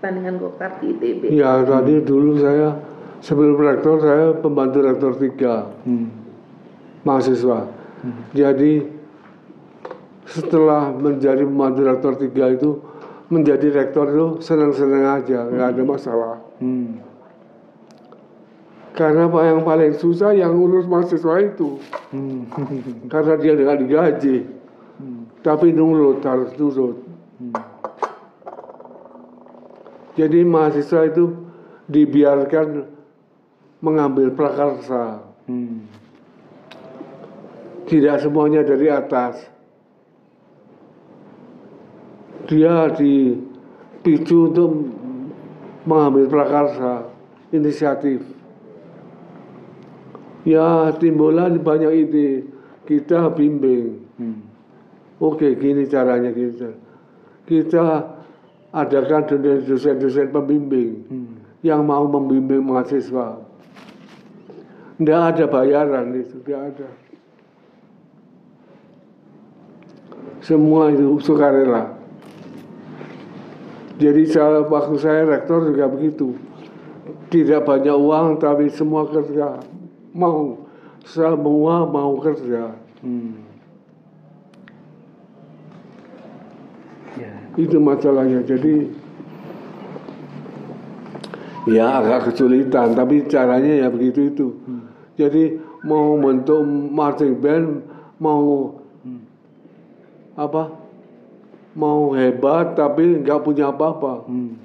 ma- tandingan go-kart di ITB. Ya tadi dulu saya sebelum rektor saya pembantu rektor tiga. Hmm. mahasiswa. Jadi setelah menjadi pembantu rektor tiga itu menjadi rektor itu senang-senang aja, nggak ada masalah. Hmm. Karena pak yang paling susah yang ngurus mahasiswa itu, Hmm. karena dia nggak digaji, tapi nurut harus nurut. Jadi mahasiswa itu dibiarkan mengambil prakarsa, Hmm. tidak semuanya dari atas. Dia dipicu untuk mengambil prakarsa, inisiatif. Ya timbullah banyak ide, kita bimbing. Hmm. Oke gini caranya kita. Kita adakan dosen-dosen pembimbing Hmm. yang mau membimbing mahasiswa. Tidak ada bayaran itu, tidak ada. Semua itu sukarela. Jadi saya, waktu saya rektor juga begitu. Tidak banyak uang tapi semua kerja. Mau. Semua mau kerja. Hmm. Ya. Itu masalahnya. Jadi ya agak kesulitan, tapi caranya ya begitu itu. Jadi mau bentuk marching band, mau apa? Mau hebat tapi nggak punya apa-apa. Hmm.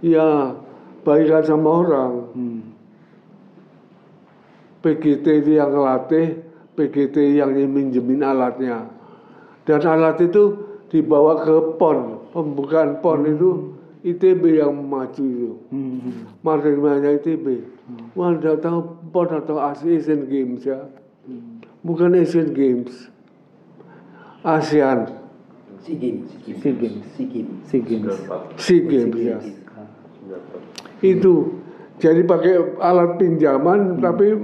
Ya baikkan sama orang. Hmm. PGT itu yang ngelatih, PGT yang minjemin alatnya. Dan alat itu dibawa ke PON, pembukaan PON itu ITB yang maju itu. Hmm. Martin banyak ITB. Wah, tidak tahu PON atau Asian Games ya. Bukan Asian Games. ASEAN, Si Games. SEA Games. SEA Games. SEA Games ya. Itu. Jadi pakai alat pinjaman tapi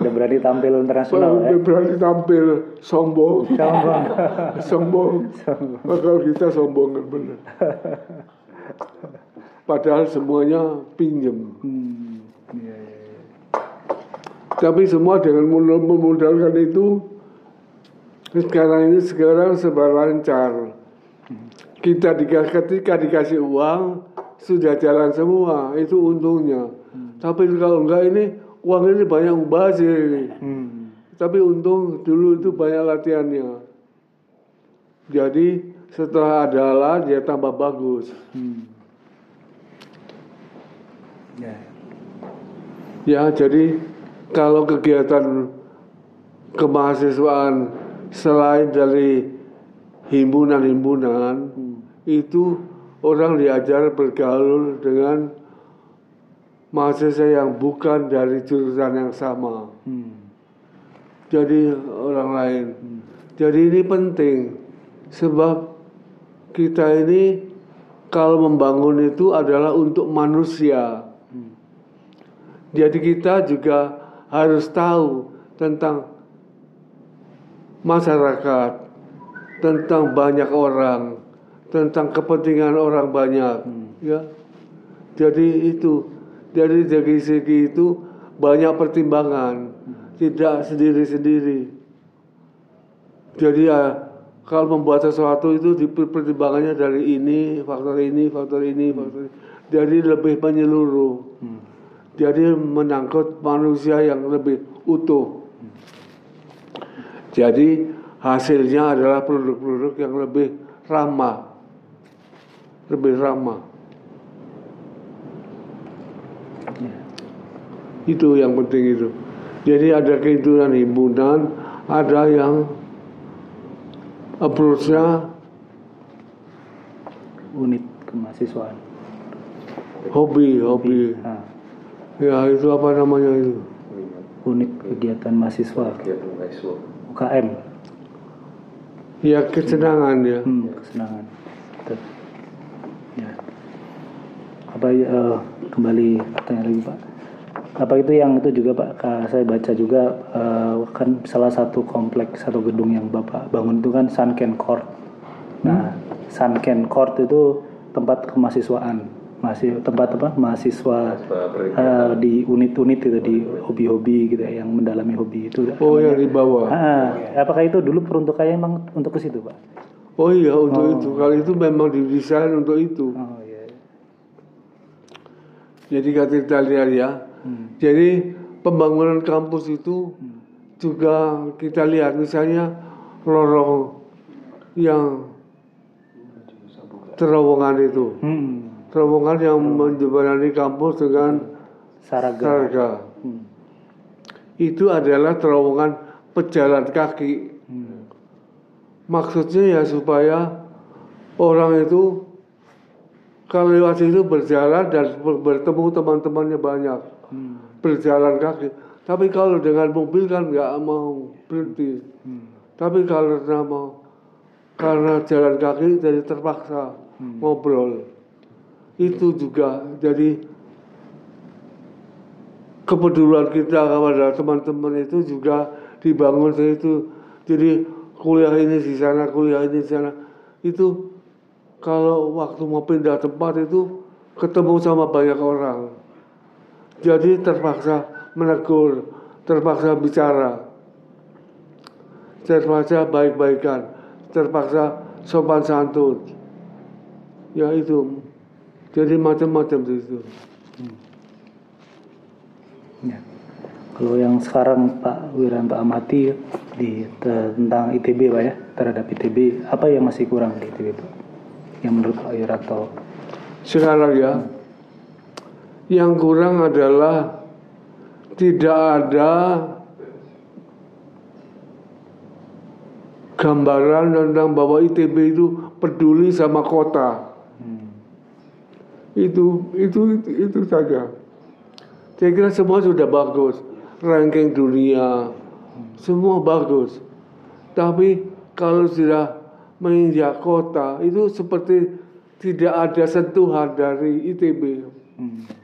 Udah berani tampil internasional ya. berani tampil sombong. Sombong. sombong. Kalau kita sombong kan benar. Padahal semuanya pinjem. Hmm. Iya, iya, iya. Tapi semua dengan modal- memodalkan itu sekarang ini sekarang serba lancar. Kita dikasih ketika dikasih uang sudah jalan semua itu untungnya. Tapi kalau enggak ini uang ini banyak mubazir. Hmm. Tapi untung dulu itu banyak latihannya. Jadi setelah ada alat dia tambah bagus. Hmm. Ya. Ya, jadi kalau kegiatan kemahasiswaan selain dari himpunan-himpunan itu orang diajar bergaul dengan mahasiswa yang bukan dari jurusan yang sama. Hmm. Jadi orang lain. Jadi ini penting sebab kita ini kalau membangun itu adalah untuk manusia. Jadi kita juga harus tahu tentang masyarakat, tentang banyak orang, tentang kepentingan orang banyak, ya. Jadi itu dari dari segi itu banyak pertimbangan, tidak sendiri-sendiri. Jadi ya kalau membuat sesuatu itu dipertimbangannya dari ini, faktor ini, faktor ini, faktor ini. Jadi lebih menyeluruh. Jadi menangkut manusia yang lebih utuh. Jadi hasilnya adalah produk-produk yang lebih ramah. Lebih ramah. Itu yang penting itu. Jadi ada keintunan himpunan, ada yang approach-nya Unit kemahasiswaan. hobi, hobi. Nah, Ya itu apa namanya itu? unit kegiatan mahasiswa. UKM. Ya kesenangan ya. Hmm, kesenangan. Ya. Apa eh, kembali tanya lagi Pak? Apa itu yang itu juga Pak? Saya baca juga eh, kan salah satu kompleks atau gedung yang Bapak bangun itu kan Sunken Court. Nah, Sunken Court itu tempat kemahasiswaan, masih tempat apa? Mahasiswa eh, di unit-unit itu di hobi-hobi gitu ya, yang mendalami hobi itu. Oh yang di bawah. Ah, apakah itu dulu peruntukannya emang untuk ke situ, Pak? Oh iya untuk itu. Kalau itu memang didesain untuk itu. Oh iya. Jadi kata kita lihat ya. Jadi pembangunan kampus itu juga kita lihat misalnya lorong yang terowongan itu. Hmm. Terowongan yang menjembatani kampus dengan Saraga. harga. Hmm. Itu adalah terowongan pejalan kaki. Hmm. Maksudnya ya supaya orang itu kalau lewat situ berjalan dan ber- bertemu teman-temannya banyak Hmm. berjalan kaki. Tapi kalau dengan mobil kan nggak mau berhenti. Hmm. Tapi kalau mau karena jalan kaki jadi terpaksa ngobrol. Itu juga jadi kepedulian kita kepada teman-teman itu juga dibangun itu. Jadi kuliah ini di sana, kuliah ini di sana. Itu kalau waktu mau pindah tempat itu ketemu sama banyak orang. Jadi terpaksa menegur, terpaksa bicara, terpaksa baik-baikan, terpaksa sopan santun. Ya itu. Jadi macam-macam di situ. Ya. Kalau yang sekarang Pak Wiranto amati di te- tentang ITB Pak ya terhadap ITB apa yang masih kurang di ITB Pak? Yang menurut Pak Wiranto? Sekarang ya, yang kurang adalah tidak ada gambaran tentang bahwa ITB itu peduli sama kota. Hmm. Itu itu itu, itu saja. Saya kira semua sudah bagus, ranking dunia, semua bagus. Tapi kalau sudah menginjak kota itu seperti tidak ada sentuhan dari ITB. Hmm.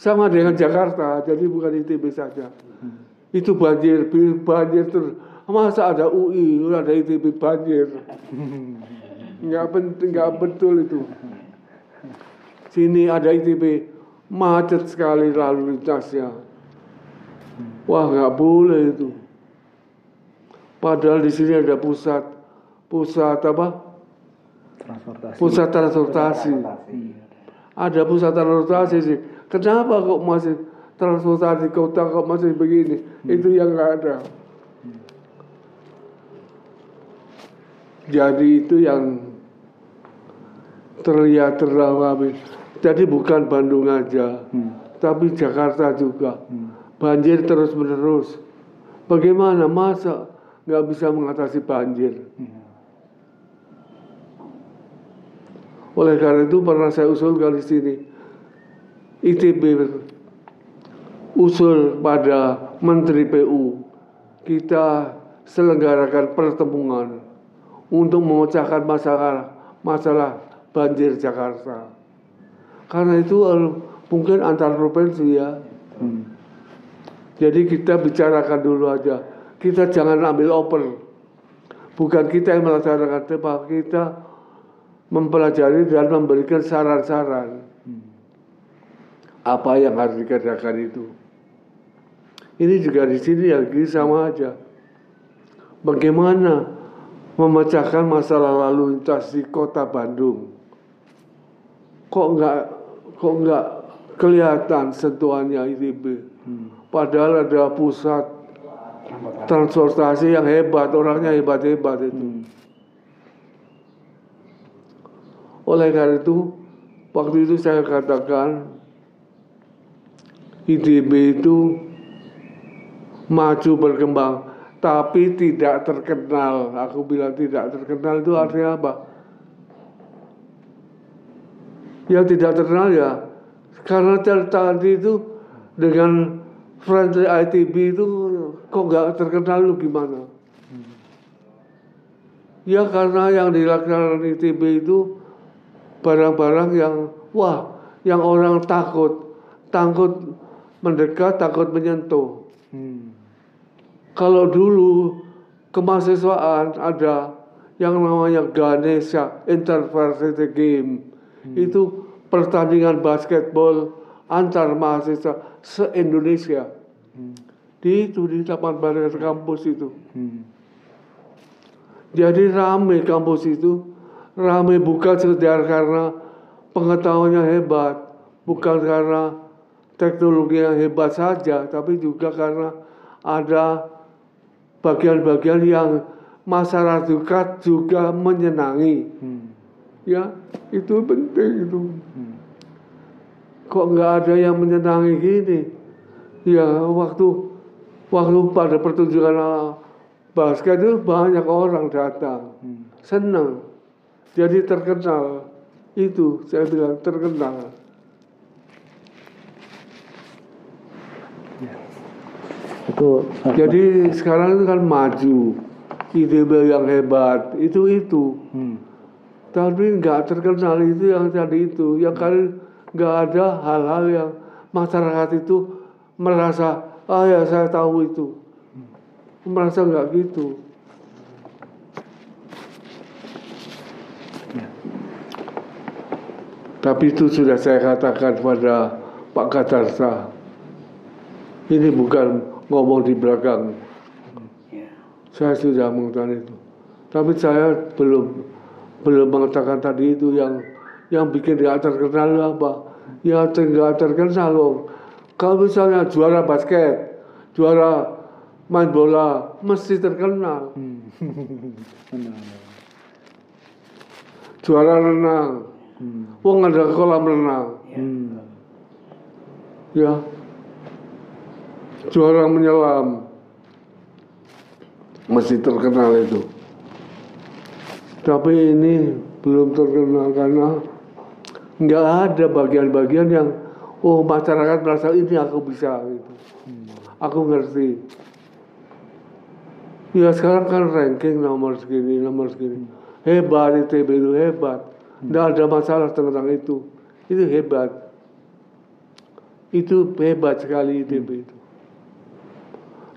Sama dengan Jakarta, jadi bukan ITB saja. Itu banjir, banjir terus. Masa ada UI, ada ITB banjir. Nggak penting, nggak betul itu. Sini ada ITB, macet sekali lalu lintasnya. Wah nggak boleh itu. Padahal di sini ada pusat, pusat apa? Transportasi. Pusat transportasi. Ada pusat transportasi sih. Kenapa kok masih transportasi kota kok masih begini? Itu yang nggak ada. Jadi itu yang terlihat terang Jadi bukan Bandung aja. Hmm. tapi Jakarta juga. Banjir terus menerus. Bagaimana masa nggak bisa mengatasi banjir? Oleh karena itu pernah saya usulkan di sini ITB usul pada Menteri PU kita selenggarakan pertemuan untuk memecahkan masalah masalah banjir Jakarta. Karena itu eh, mungkin antar provinsi ya. Jadi kita bicarakan dulu aja. Kita jangan ambil oper. Bukan kita yang melaksanakan, tapi kita mempelajari dan memberikan saran-saran. Apa yang harus dikerjakan itu. Ini juga di sini ya sama aja. Bagaimana memecahkan masalah lalu lintas di kota Bandung? Kok nggak kok nggak kelihatan sentuhannya ITB? Padahal ada pusat transportasi yang hebat, orangnya hebat-hebat itu. Oleh karena itu, waktu itu saya katakan ITB itu maju berkembang, tapi tidak terkenal. Aku bilang tidak terkenal itu artinya apa? Ya tidak terkenal ya, karena tadi itu dengan friendly ITB itu kok nggak terkenal lu gimana? Ya karena yang dilaksanakan ITB itu barang-barang yang wah, yang orang takut, takut mendekat, takut menyentuh. Kalau dulu kemahasiswaan ada yang namanya Ganesha Intervarsity Game. Itu pertandingan basketball antar mahasiswa se-Indonesia. Di itu di taman barat kampus itu. Jadi rame kampus itu, rame bukan sekedar karena pengetahuannya hebat, bukan karena teknologi yang hebat saja, tapi juga karena ada bagian-bagian yang masyarakat juga menyenangi. Ya, itu penting itu. Kok nggak ada yang menyenangi gini? Ya, waktu waktu pada pertunjukan basket itu banyak orang datang, senang, jadi terkenal. Itu saya bilang terkenal. Itu Jadi sekarang itu kan maju, ITB yang hebat, itu itu. hmm. Tapi nggak terkenal itu yang tadi itu, yang kali nggak ada hal-hal yang masyarakat itu merasa, ah ya saya tahu itu, merasa nggak gitu. Tapi itu sudah saya katakan pada Pak Kadarsa. Ini bukan ngomong di belakang. Saya sudah mengatakan itu. Tapi saya belum belum mengatakan tadi itu yang yang bikin dia terkenal apa? Ya tinggal terkenal loh. Kalau misalnya juara basket, juara main bola, mesti terkenal. Juara renang, wong ada kolam renang, Hmm. ya. Juara menyelam, mesti terkenal itu. Tapi ini belum terkenal karena nggak ada bagian-bagian yang oh masyarakat merasa ini aku bisa gitu. Aku ngerti. Ya sekarang kan ranking nomor segini, nomor segini. Hebat ITB itu hebat. Nggak ada masalah tentang itu. Itu hebat. Itu hebat sekali ITB itu.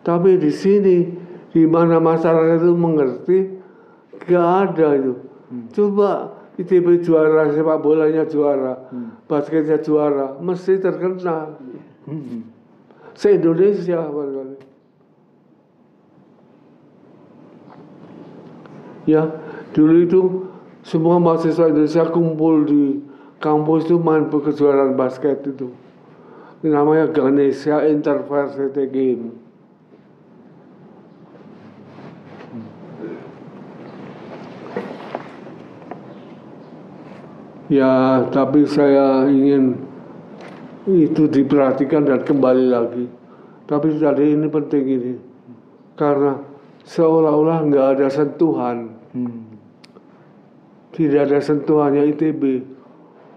Tapi di sini, di mana masyarakat itu mengerti, gak ada itu. Coba ITB juara, sepak bolanya juara, basketnya juara, mesti terkenal. Se-Indonesia barangkali. Ya, dulu itu semua mahasiswa Indonesia kumpul di kampus itu main kejuaraan basket itu. Ini namanya Ganesha Intervarsity Game. Ya, tapi saya ingin itu diperhatikan dan kembali lagi. Tapi tadi ini penting ini karena seolah-olah nggak ada sentuhan, Hmm. tidak ada sentuhannya ITB.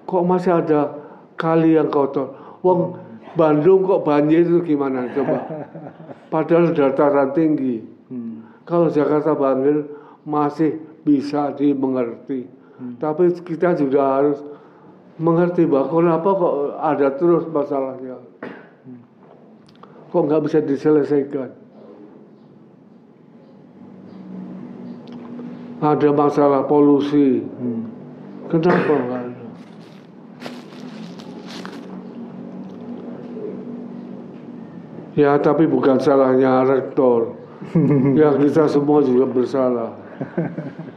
Kok masih ada kali yang kotor? Wong Bandung kok banjir itu gimana coba? Padahal dataran tinggi. Hmm. Kalau Jakarta banjir masih bisa dimengerti. Tapi kita juga harus mengerti bahwa kenapa kok ada terus masalahnya. Kok nggak bisa diselesaikan? Ada masalah polusi. Hmm. Kenapa nggak ada? Ya, tapi bukan salahnya rektor. ya, kita semua juga bersalah.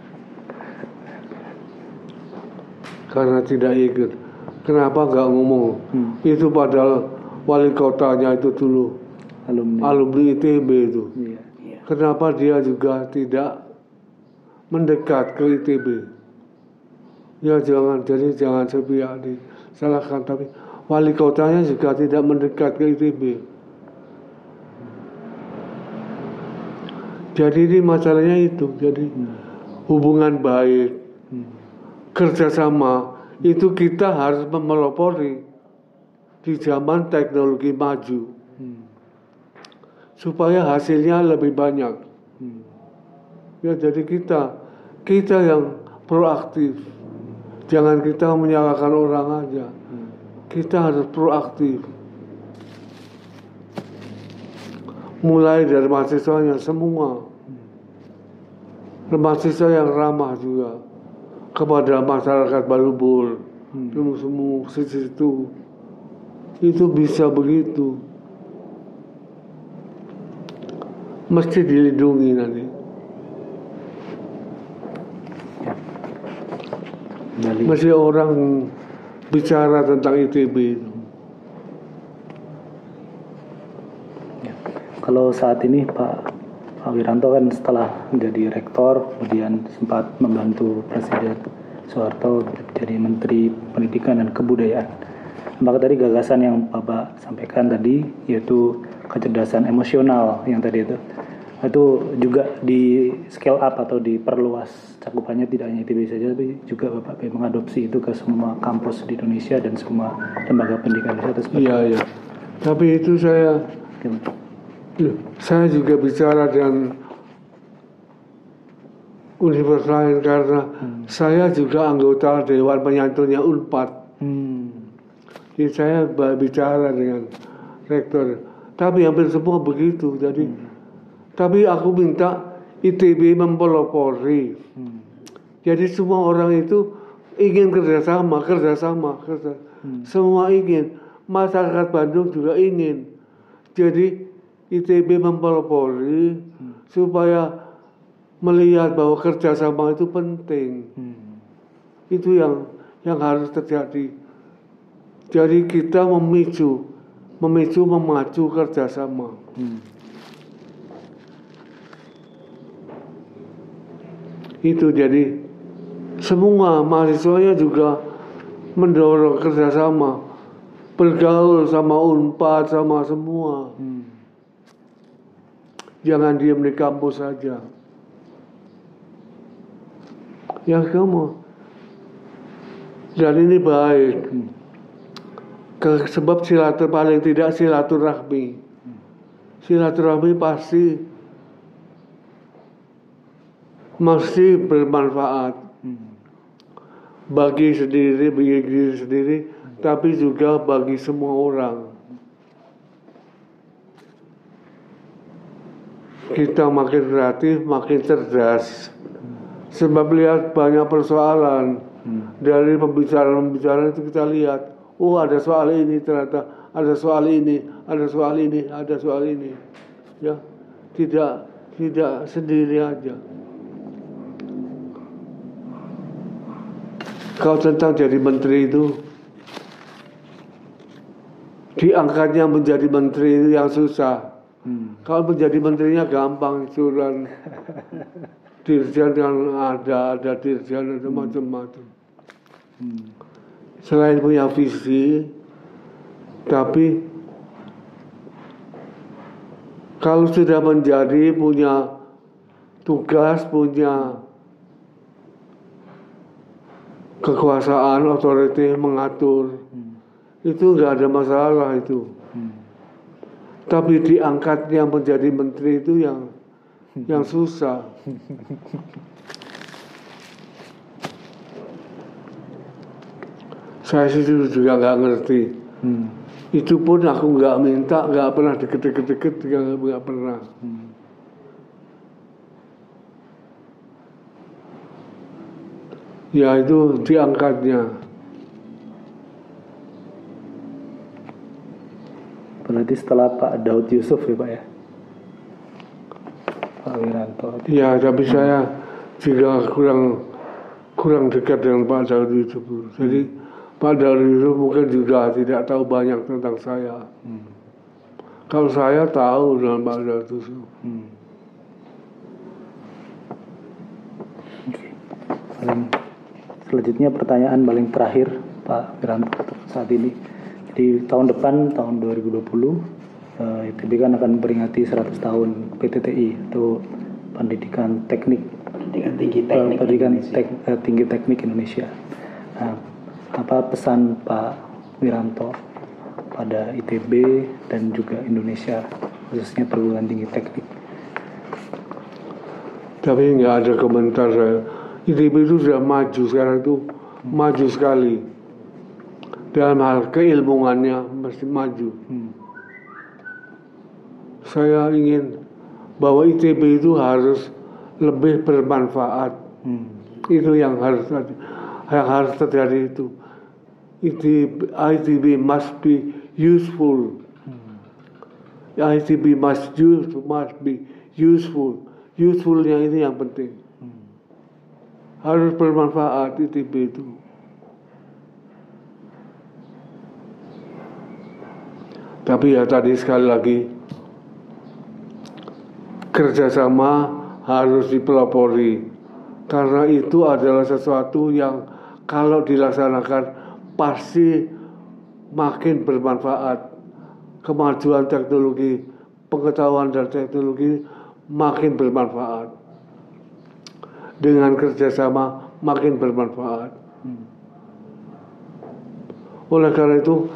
Karena tidak ikut. Kenapa nggak ngomong? Hmm. Itu padahal wali kotanya itu dulu Alumni. alumni ITB itu. Iya. Kenapa dia juga tidak mendekat ke ITB? Ya jangan, jadi jangan sepihak disalahkan. Tapi wali kotanya juga tidak mendekat ke ITB. Jadi ini masalahnya itu. Jadi hubungan baik, Hmm. Kerjasama itu kita harus memelopori di zaman teknologi maju Hmm. supaya hasilnya lebih banyak. Hmm. Ya jadi kita kita yang proaktif. Jangan kita menyalahkan orang aja. Kita harus proaktif. Mulai dari mahasiswanya semua. Mahasiswa yang ramah juga kepada masyarakat Balubur. Hmm. Semua semua situ itu bisa begitu. Mesti dilindungi nanti. Kembali. Masih orang bicara tentang ITB itu. Ya. Kalau saat ini Pak Pak Wiranto kan setelah menjadi rektor, kemudian sempat membantu Presiden Soeharto jadi Menteri Pendidikan dan Kebudayaan. Maka tadi gagasan yang Bapak sampaikan tadi yaitu kecerdasan emosional yang tadi itu itu juga di scale up atau diperluas cakupannya tidak hanya ITB saja tapi juga Bapak pengen mengadopsi itu ke semua kampus di Indonesia dan semua lembaga pendidikan di seperti Iya, iya. Tapi itu saya. Loh, saya juga bicara dengan universitas lain karena saya juga anggota Dewan Penyantunnya UNPAD. Hmm. Jadi saya bicara dengan rektor. Tapi hampir semua begitu. Jadi, tapi aku minta ITB mempelopori. Hmm. Jadi semua orang itu ingin kerjasama, kerjasama, kerja. Semua ingin. Masyarakat Bandung juga ingin. Jadi ITB mempelopori supaya melihat bahwa kerjasama itu penting. Hmm. Itu yang yang harus terjadi. Jadi kita memicu, memicu, memacu kerjasama. Hmm. Itu jadi semua mahasiswanya juga mendorong kerjasama, bergaul sama unpad sama semua. Hmm. Jangan diam di kampus saja. Ya kamu. Dan ini baik. Ke, sebab silatur paling tidak silaturahmi. Silaturahmi pasti mesti bermanfaat bagi sendiri, bagi diri sendiri, tapi juga bagi semua orang. Kita makin kreatif, makin cerdas. Sebab lihat banyak persoalan dari pembicaraan-pembicaraan itu kita lihat, oh ada soal ini ternyata, ada soal ini, ada soal ini, ada soal ini, ya tidak tidak sendiri aja. Kau tentang jadi menteri itu diangkatnya menjadi menteri itu yang susah. Hmm. Kalau menjadi menterinya gampang suruhan dirjen yang ada, ada dirjen ada macam-macam. Hmm. Selain punya visi, Tapi kalau sudah menjadi punya tugas, punya kekuasaan, otoriti mengatur, itu nggak ada masalah itu. Hmm. Tapi diangkatnya menjadi menteri itu yang yang susah. Saya sih juga nggak ngerti. Hmm. Itu pun aku nggak minta, nggak pernah deket-deket-deket, nggak nggak pernah. Hmm. Ya itu diangkatnya. Berarti setelah Pak Daud Yusuf ya Pak ya? Pak Wiranto. Ya tapi saya juga kurang kurang dekat dengan Pak Daud Yusuf. Jadi Pak Daud Yusuf mungkin juga tidak tahu banyak tentang saya. Hmm. Kalau saya tahu dengan Pak Daud Yusuf. Hmm. Paling selanjutnya pertanyaan paling terakhir Pak Wiranto saat ini. Jadi tahun depan tahun 2020 eh, ITB kan akan memperingati 100 tahun PTTI atau Pendidikan Teknik Pendidikan tinggi eh, teknik Pendidikan Indonesia. Tek- eh, Tinggi Teknik Indonesia. Nah, apa pesan Pak Wiranto pada ITB dan juga Indonesia khususnya perguruan tinggi teknik? Tapi nggak ada komentar saya. ITB itu sudah maju sekarang itu maju sekali. Dalam hal keilmuannya mesti maju. Hmm. Saya ingin bahwa ITB itu harus lebih bermanfaat. Hmm. Itu yang harus yang harus terjadi itu. ITB, ITB must be useful. ITB must use must be useful. Usefulnya ini yang penting. Harus bermanfaat ITB itu. Tapi ya tadi sekali lagi kerjasama harus dipelopori. Karena itu adalah sesuatu yang kalau dilaksanakan pasti makin bermanfaat. Kemajuan teknologi pengetahuan dan teknologi makin bermanfaat. Dengan kerjasama makin bermanfaat. Oleh karena itu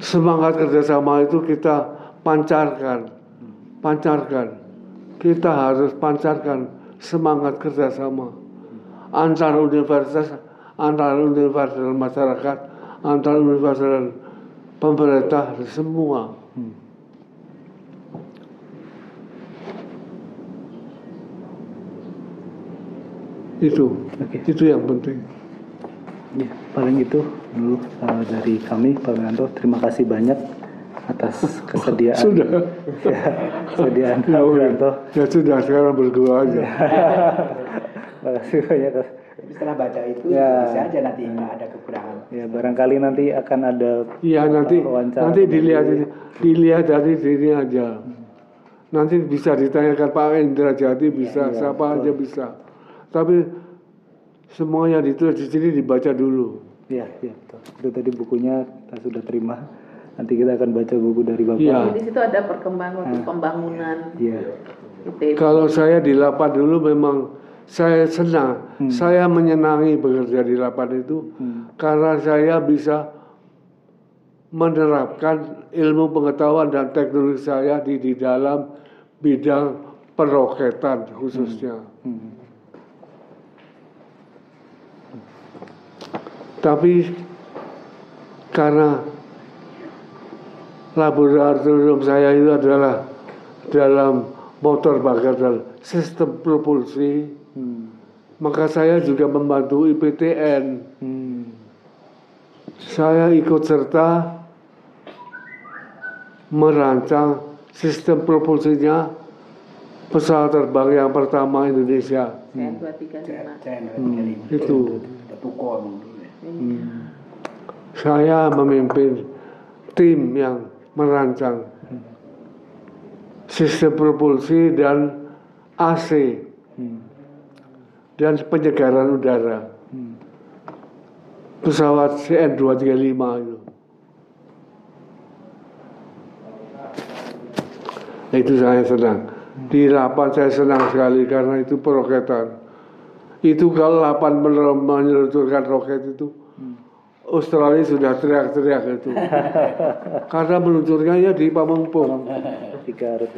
semangat kerjasama itu kita pancarkan pancarkan kita harus pancarkan semangat kerjasama antar universitas, antar universitas dan masyarakat, antar universitas dan pemerintah semua. Itu, itu yang penting. Ya, paling itu dulu uh, dari kami Pak Wiranto. Terima kasih banyak atas kesediaan Sudah, ya, kesediaan ya, Pak. Wiranto. ya sudah sekarang berdua aja. Terima kasih banyak. Tapi setelah baca itu Ya. bisa aja nanti nggak ada kekurangan. Ya, barangkali nanti akan ada Iya nanti wawancara nanti dilihat dilihat dari sini aja. Nanti bisa ditanyakan Pak Indra Jati bisa, iya, siapa aja bisa. Tapi semuanya ditulis di sini dibaca dulu. Ya, ya, betul. Itu tadi bukunya kita sudah terima. Nanti kita akan baca buku dari Bapak. Iya. Di situ ada perkembangan waktu pembangunan Iya. ITB. Kalau saya di lapan dulu memang saya senang, saya menyenangi bekerja di lapan itu karena saya bisa menerapkan ilmu pengetahuan dan teknologi saya di di dalam bidang peroketan khususnya. Hmm. Tapi karena laboratorium saya itu adalah dalam motor bakar dan sistem propulsi, Hmm. maka saya juga membantu IPTN. Hmm. Saya ikut serta merancang sistem propulsinya pesawat terbang yang pertama Indonesia. CN 235. Saya nggak Itu Hmm. Saya memimpin tim yang merancang sistem propulsi dan AC dan penyegaran udara. Pesawat CN235 itu. Itu saya senang. Di rapat saya senang sekali karena itu peroketan. Itu kalau 8 benar menyeluncurkan roket itu, Australia sudah teriak-teriak itu. karena meluncurkannya di Pamengpung.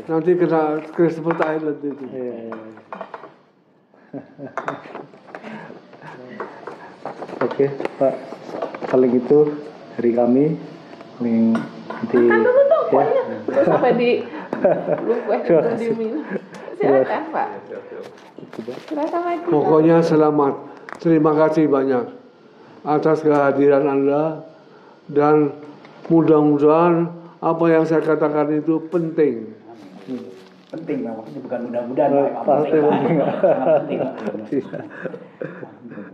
Nanti kena Christmas Island itu. Iya, iya. Oke, Pak. Paling itu dari kami. Nanti Kan ya. sampai di lu diminum. Silakan Pak. Silakan. Pak. Pokoknya selamat. Terima kasih banyak atas kehadiran Anda dan mudah-mudahan apa yang saya katakan itu penting. penting Pak. maksudnya bukan mudah-mudahan Pak. penting. penting Pak.